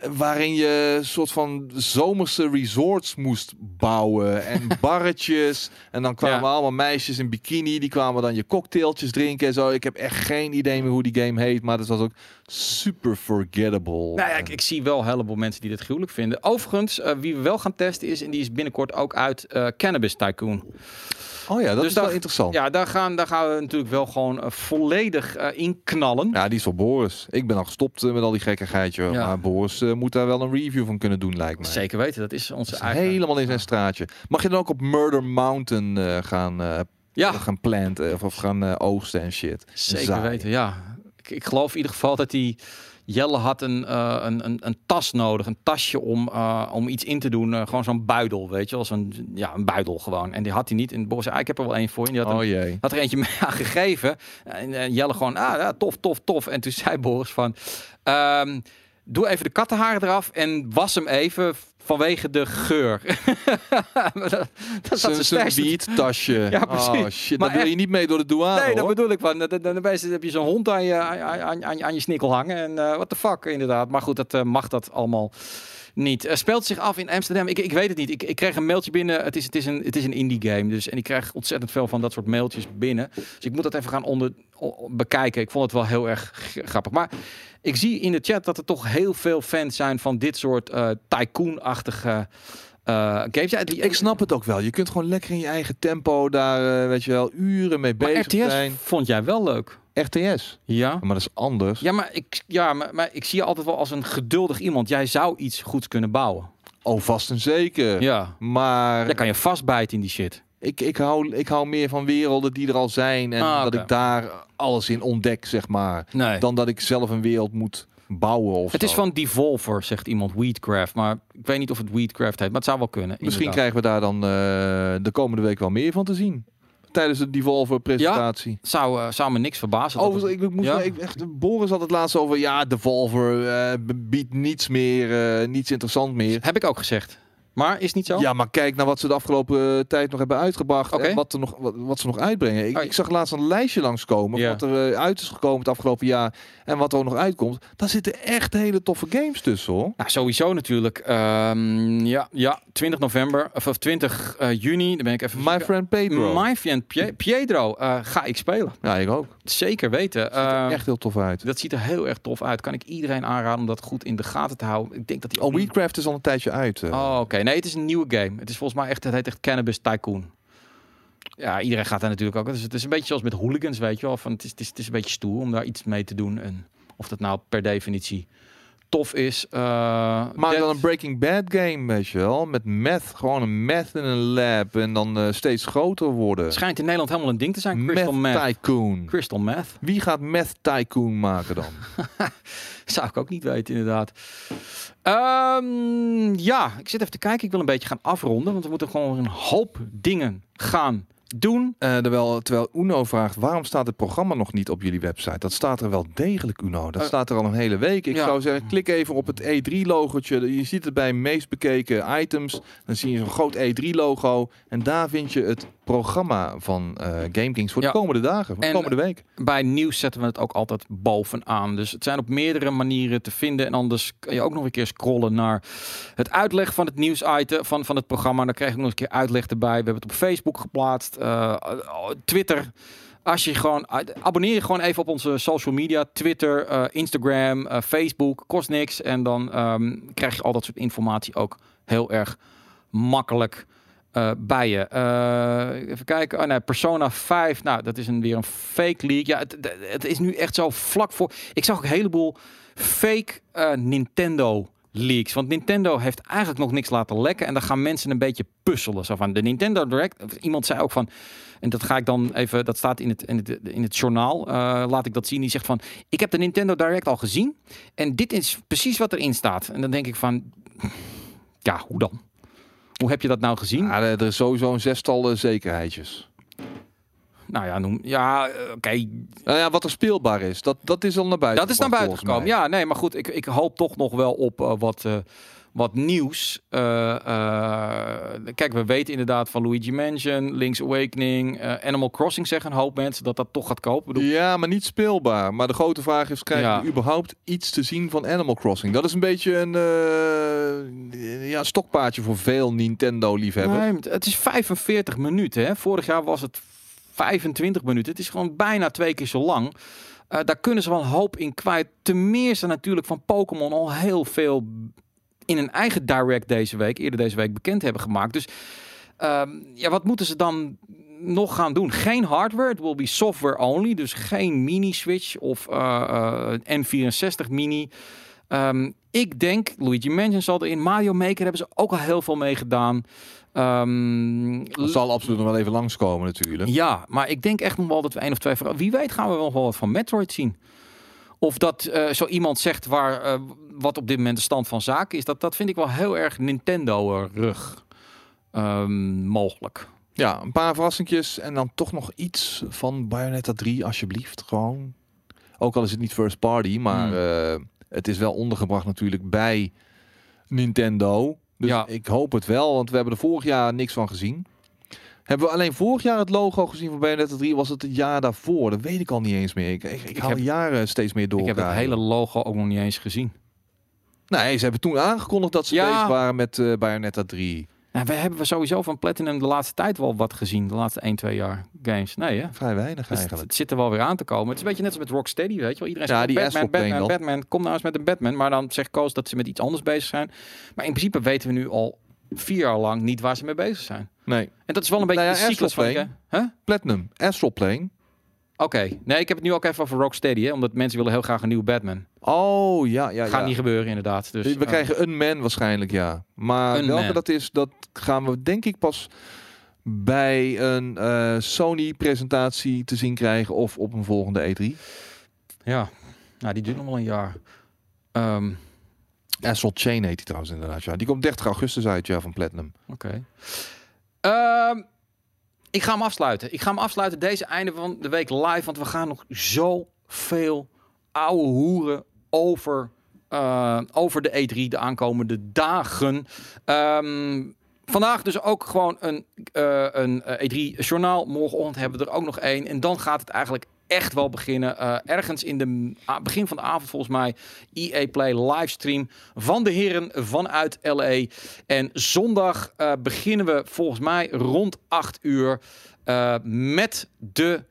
waarin je een soort van zomerse resorts moest bouwen en barretjes en dan kwamen allemaal meisjes in bikini die kwamen dan je cocktailtjes drinken en zo. Ik heb echt geen idee meer hoe die game heet, maar dat was ook super forgettable. Nou ja, ik, ik zie wel een heleboel mensen die dit gruwelijk vinden. Overigens, uh, wie we wel gaan testen is en die is binnenkort ook uit uh, Cannabis Tycoon. Oh ja, dat is wel interessant. Ja, daar gaan, daar gaan we natuurlijk wel gewoon uh, volledig uh, in knallen. Ja, die is voor Boris. Ik ben al gestopt uh, met al die gekkigheidje. Ja. Maar Boris moet daar wel een review van kunnen doen, lijkt me. Zeker weten, dat is onze dat is eigen. Helemaal in zijn straatje. Mag je dan ook op Murder Mountain gaan, ja. gaan planten of gaan oogsten en shit? Zeker Zaaien. weten, ja. Ik, ik geloof in ieder geval dat die Jelle had een, uh, een, een, een, tas nodig, een tasje om, uh, om iets in te doen. Uh, gewoon zo'n buidel, weet je, als een, ja, een buidel gewoon. En die had hij niet. En Boris zei, ah, ik heb er wel één voor. En die had, oh, een, had er eentje mee aangegeven. En Jelle gewoon, ah, ja, tof, tof, tof. En toen zei Boris van, um, doe even de kattenharen eraf en was hem even vanwege de geur. dat, zat zijn beat-tasje. Ja, precies. Oh, shit, maar wil je niet mee door de douane, Nee, dat bedoel ik van. Dan, dan, dan heb je zo'n hond aan je, aan, aan, aan je snikkel hangen. En uh, what the fuck, inderdaad. Maar goed, dat uh, mag dat allemaal niet. Uh, speelt zich af in Amsterdam. Ik, ik weet het niet. Ik, ik kreeg een mailtje binnen. Het is, het is een, het is een indie game. Dus, en ik krijg ontzettend veel van dat soort mailtjes binnen. Dus ik moet dat even gaan onder, bekijken. Ik vond het wel heel erg grappig. Maar ik zie in de chat dat er toch heel veel fans zijn van dit soort uh, tycoon-achtige... Uh, games. Ja, ik snap het ook wel. Je kunt gewoon lekker in je eigen tempo daar, uh, weet je wel, uren mee bezig RTS zijn. vond jij wel leuk? RTS? Ja. Maar dat is anders. Ja, maar ik, ja, maar, maar ik zie je altijd wel als een geduldig iemand. Jij zou iets goeds kunnen bouwen. Oh, vast en zeker. Ja. Maar... Daar kan je vastbijten in die shit. Ik, ik, hou, ik hou meer van werelden die er al zijn. En ah, dat ik daar alles in ontdek, zeg maar. Nee. Dan dat ik zelf een wereld moet bouwen of Het is van Devolver, zegt iemand, Weedcraft. Maar ik weet niet of het Weedcraft heet, maar het zou wel kunnen. Misschien krijgen we daar dan uh, de komende week wel meer van te zien tijdens de Devolver presentatie. Ja, zou, uh, zou me niks verbazen. Over, ik, ik moest ja? ik, echt, Boris had het laatst over, ja, Devolver uh, biedt niets meer, uh, niets interessant meer. Heb ik ook gezegd. Maar is niet zo? Ja, maar kijk naar wat ze de afgelopen uh, tijd nog hebben uitgebracht. En wat, er nog, wat, wat, ze nog uitbrengen. Ik, ik zag laatst een lijstje langskomen. Ja. Wat er uh, uit is gekomen het afgelopen jaar. En wat er ook nog uitkomt. Daar zitten echt hele toffe games tussen hoor. Nou, sowieso natuurlijk. Um, ja, ja, 20 november. Of, of 20 uh, juni. Dan ben ik even. My friend Pedro. My friend Pie Pietro. ga ik spelen. Ja, ik ook. Zeker weten. Dat ziet er echt heel tof uit. Dat ziet er heel erg tof uit. Kan ik iedereen aanraden om dat goed in de gaten te houden. Ik denk dat die. Oh, Weedcraft is al een tijdje uit. Oh, oké. Nee, het is een nieuwe game. Het is volgens mij echt, het heet echt Cannabis Tycoon. Ja, iedereen gaat daar natuurlijk ook. Dus het is een beetje zoals met hooligans, weet je wel. Van, het, is, het, is, het is een beetje stoer om daar iets mee te doen. En of dat nou per definitie tof is. Uh, maar dan een Breaking Bad game, weet je wel. Met meth, gewoon een meth in een lab en dan uh, steeds groter worden. Schijnt in Nederland helemaal een ding te zijn. Crystal meth, meth. Tycoon. Crystal meth. Wie gaat Meth Tycoon maken dan? Zou ik ook niet weten, inderdaad. Um, ja, ik zit even te kijken. Ik wil een beetje gaan afronden, want we moeten gewoon een hoop dingen gaan doen. Uh, terwijl, terwijl Uno vraagt, waarom staat het programma nog niet op jullie website? Dat staat er wel degelijk, Uno. Dat staat er al een hele week. Ik zou zeggen, klik even op het E3-logotje. Je ziet het bij meest bekeken items. Dan zie je zo'n groot E3-logo. En daar vind je het programma van uh, GameKings voor de komende dagen, voor de komende week. Bij nieuws zetten we het ook altijd bovenaan. Dus het zijn op meerdere manieren te vinden. En anders kan je ook nog een keer scrollen naar het uitleg van het nieuwsitem van, van het programma. Dan krijg ik nog een keer uitleg erbij. We hebben het op Facebook geplaatst, uh, Twitter. Als je gewoon abonneer je gewoon even op onze social media, Twitter, uh, Instagram, uh, Facebook, kost niks en dan um, krijg je al dat soort informatie ook heel erg makkelijk uh, bij je. even kijken. Oh nee, Persona 5. Nou, dat is een, weer een fake leak. Ja, het, het, is nu echt zo vlak voor. Ik zag ook een heleboel fake Nintendo leaks. Want Nintendo heeft eigenlijk nog niks laten lekken. En dan gaan mensen een beetje puzzelen. Zo van de Nintendo Direct. Iemand zei ook van. En dat ga ik dan even. Dat staat in het, in het, in het journaal. Laat ik dat zien. Die zegt van. Ik heb de Nintendo Direct al gezien. En dit is precies wat erin staat. En dan denk ik van. Ja, hoe dan? Hoe heb je dat nou gezien? Ja, er is sowieso een zestal uh, zekerheidjes. Nou ja, noem, ja, eh, oké. Okay. Nou ja, wat er speelbaar is, dat, dat is al naar buiten. Dat is naar buiten gekomen. Ja, nee, maar goed, ik, ik hoop toch nog wel op uh, wat, uh, wat nieuws. kijk, we weten inderdaad van Luigi Mansion, Link's Awakening, Animal Crossing zeggen een hoop mensen dat dat toch gaat kopen. Bedoel... Ja, maar niet speelbaar. Maar de grote vraag is, krijgen ja. we überhaupt iets te zien van Animal Crossing? Dat is een beetje een ja, stokpaardje voor veel Nintendo-liefhebbers. Nee, het is 45 minuten. Hè? Vorig jaar was het 25 minuten. Het is gewoon bijna twee keer zo lang. Uh, daar kunnen ze wel een hoop in kwijt. Tenminste natuurlijk van Pokémon al heel veel in een eigen direct deze week, eerder deze week bekend hebben gemaakt. Dus uh, ja, wat moeten ze dan nog gaan doen? Geen hardware, het will be software only. Dus geen mini-switch of uh, N64 mini. Um, ik denk, Luigi Mansion zal er in Mario Maker hebben ze ook al heel veel mee gedaan. Um, dat zal absoluut nog wel even langskomen natuurlijk. Ja, maar ik denk echt nog wel dat we één of twee... Wie weet gaan we wel wat van Metroid zien. Of dat uh, zo iemand zegt waar, uh, wat op dit moment de stand van zaken is. Dat, dat vind ik wel heel erg Nintendo-rug um, mogelijk. Ja, een paar verrassingjes en dan toch nog iets van Bayonetta 3 alsjeblieft. Gewoon. Ook al is het niet first party, maar hmm. uh, het is wel ondergebracht natuurlijk bij Nintendo. Dus ja. ik hoop het wel, want we hebben er vorig jaar niks van gezien. Hebben we alleen vorig jaar het logo gezien van Bayonetta 3? Was het het jaar daarvoor? Dat weet ik al niet eens meer. Ik, ik, ik, haal heb, jaren steeds meer door. Ik heb het hele logo ook nog niet eens gezien. Nee, ze hebben toen aangekondigd dat ze ja. bezig waren met uh, Bayonetta 3. Nou, we hebben sowieso van Platinum de laatste tijd wel wat gezien. De laatste 1, 2 jaar games. Nee, hè? Vrij weinig dus eigenlijk. Het, zit er wel weer aan te komen. Het is een beetje net als met Rocksteady, weet je wel. Iedereen ja, die Batman, Batman, Batman, Kom nou eens met een Batman. Maar dan zegt Koos dat ze met iets anders bezig zijn. Maar in principe weten we nu al vier jaar lang niet waar ze mee bezig zijn. Nee. En dat is wel een beetje nou ja, de cyclus van... Huh? Platinum, Astral Plane. Oké, nee, ik heb het nu ook even over Rocksteady, hè, omdat mensen willen heel graag een nieuwe Batman. Oh, ja, ja, Gaat niet gebeuren, inderdaad. Dus, we krijgen een man waarschijnlijk, ja. Maar welke dat is, dat gaan we denk ik pas bij een uh, Sony-presentatie te zien krijgen of op een volgende E3. Ja, nou, die duurt nog wel een jaar. Um, Astral Chain heet die trouwens inderdaad, ja. Die komt 30 augustus uit, ja, van Platinum. Oké. Ehm, ik ga hem afsluiten. Ik ga hem afsluiten deze einde van de week live. Want we gaan nog zoveel ouwe hoeren over, uh, over de E3 de aankomende dagen. Um, vandaag dus ook gewoon een, uh, een E3-journaal. Morgenochtend hebben we er ook nog één. En dan gaat het eigenlijk echt wel beginnen. Uh, ergens in de begin van de avond volgens mij EA Play livestream van de heren vanuit LA. En zondag uh, beginnen we volgens mij rond 8 uur uh, met de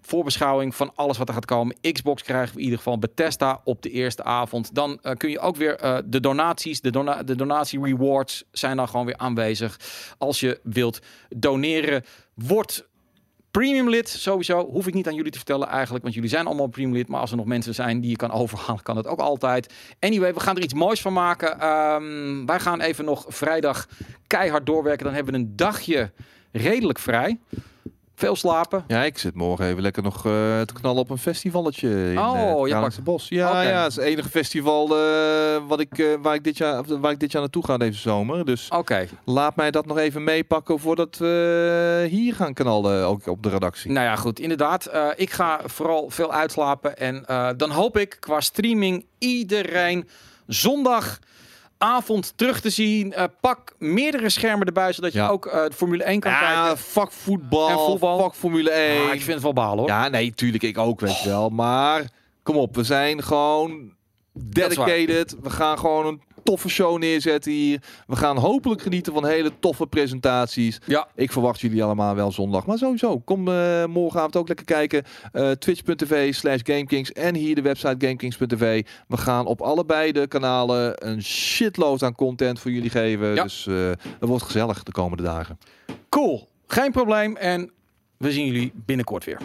voorbeschouwing van alles wat er gaat komen. Xbox krijgen we in ieder geval Bethesda op de eerste avond. Dan kun je ook weer de donaties, de, dona de donatie rewards zijn dan gewoon weer aanwezig. Als je wilt doneren, wordt Premium lid sowieso, hoef ik niet aan jullie te vertellen eigenlijk, want jullie zijn allemaal premium lid. Maar als er nog mensen zijn die je kan overhalen, kan het ook altijd. Anyway, we gaan er iets moois van maken. Um, wij gaan even nog vrijdag keihard doorwerken. Dan hebben we een dagje redelijk vrij. Veel slapen. Ja, ik zit morgen even lekker nog uh, te knallen op een festivalletje in oh, uh, het Bos. Ja, okay. ja, het is het enige festival uh, wat ik, waar, ik dit jaar, waar ik dit jaar naartoe ga deze zomer. Dus okay. laat mij dat nog even meepakken voordat we hier gaan knallen, ook op de redactie. Nou ja, goed. Inderdaad, ik ga vooral veel uitslapen. En dan hoop ik qua streaming iedereen zondag avond terug te zien. Uh, pak meerdere schermen erbij, zodat je ook uh, Formule 1 kan ja, kijken. Fuck voetbal, en voetbal. fuck Formule 1. Ah, ik vind het wel balen hoor. Ja, nee, tuurlijk, ik ook, weet je wel. Maar kom op, we zijn gewoon dedicated. We gaan gewoon een toffe show neerzetten hier. We gaan hopelijk genieten van hele toffe presentaties. Ja. Ik verwacht jullie allemaal wel zondag. Maar sowieso, kom uh, morgenavond ook lekker kijken. Uh, Twitch.tv slash GameKings en hier de website GameKings.tv. We gaan op allebei de kanalen een shitload aan content voor jullie geven. Ja. Dus uh, het wordt gezellig de komende dagen. Cool, geen probleem. En we zien jullie binnenkort weer.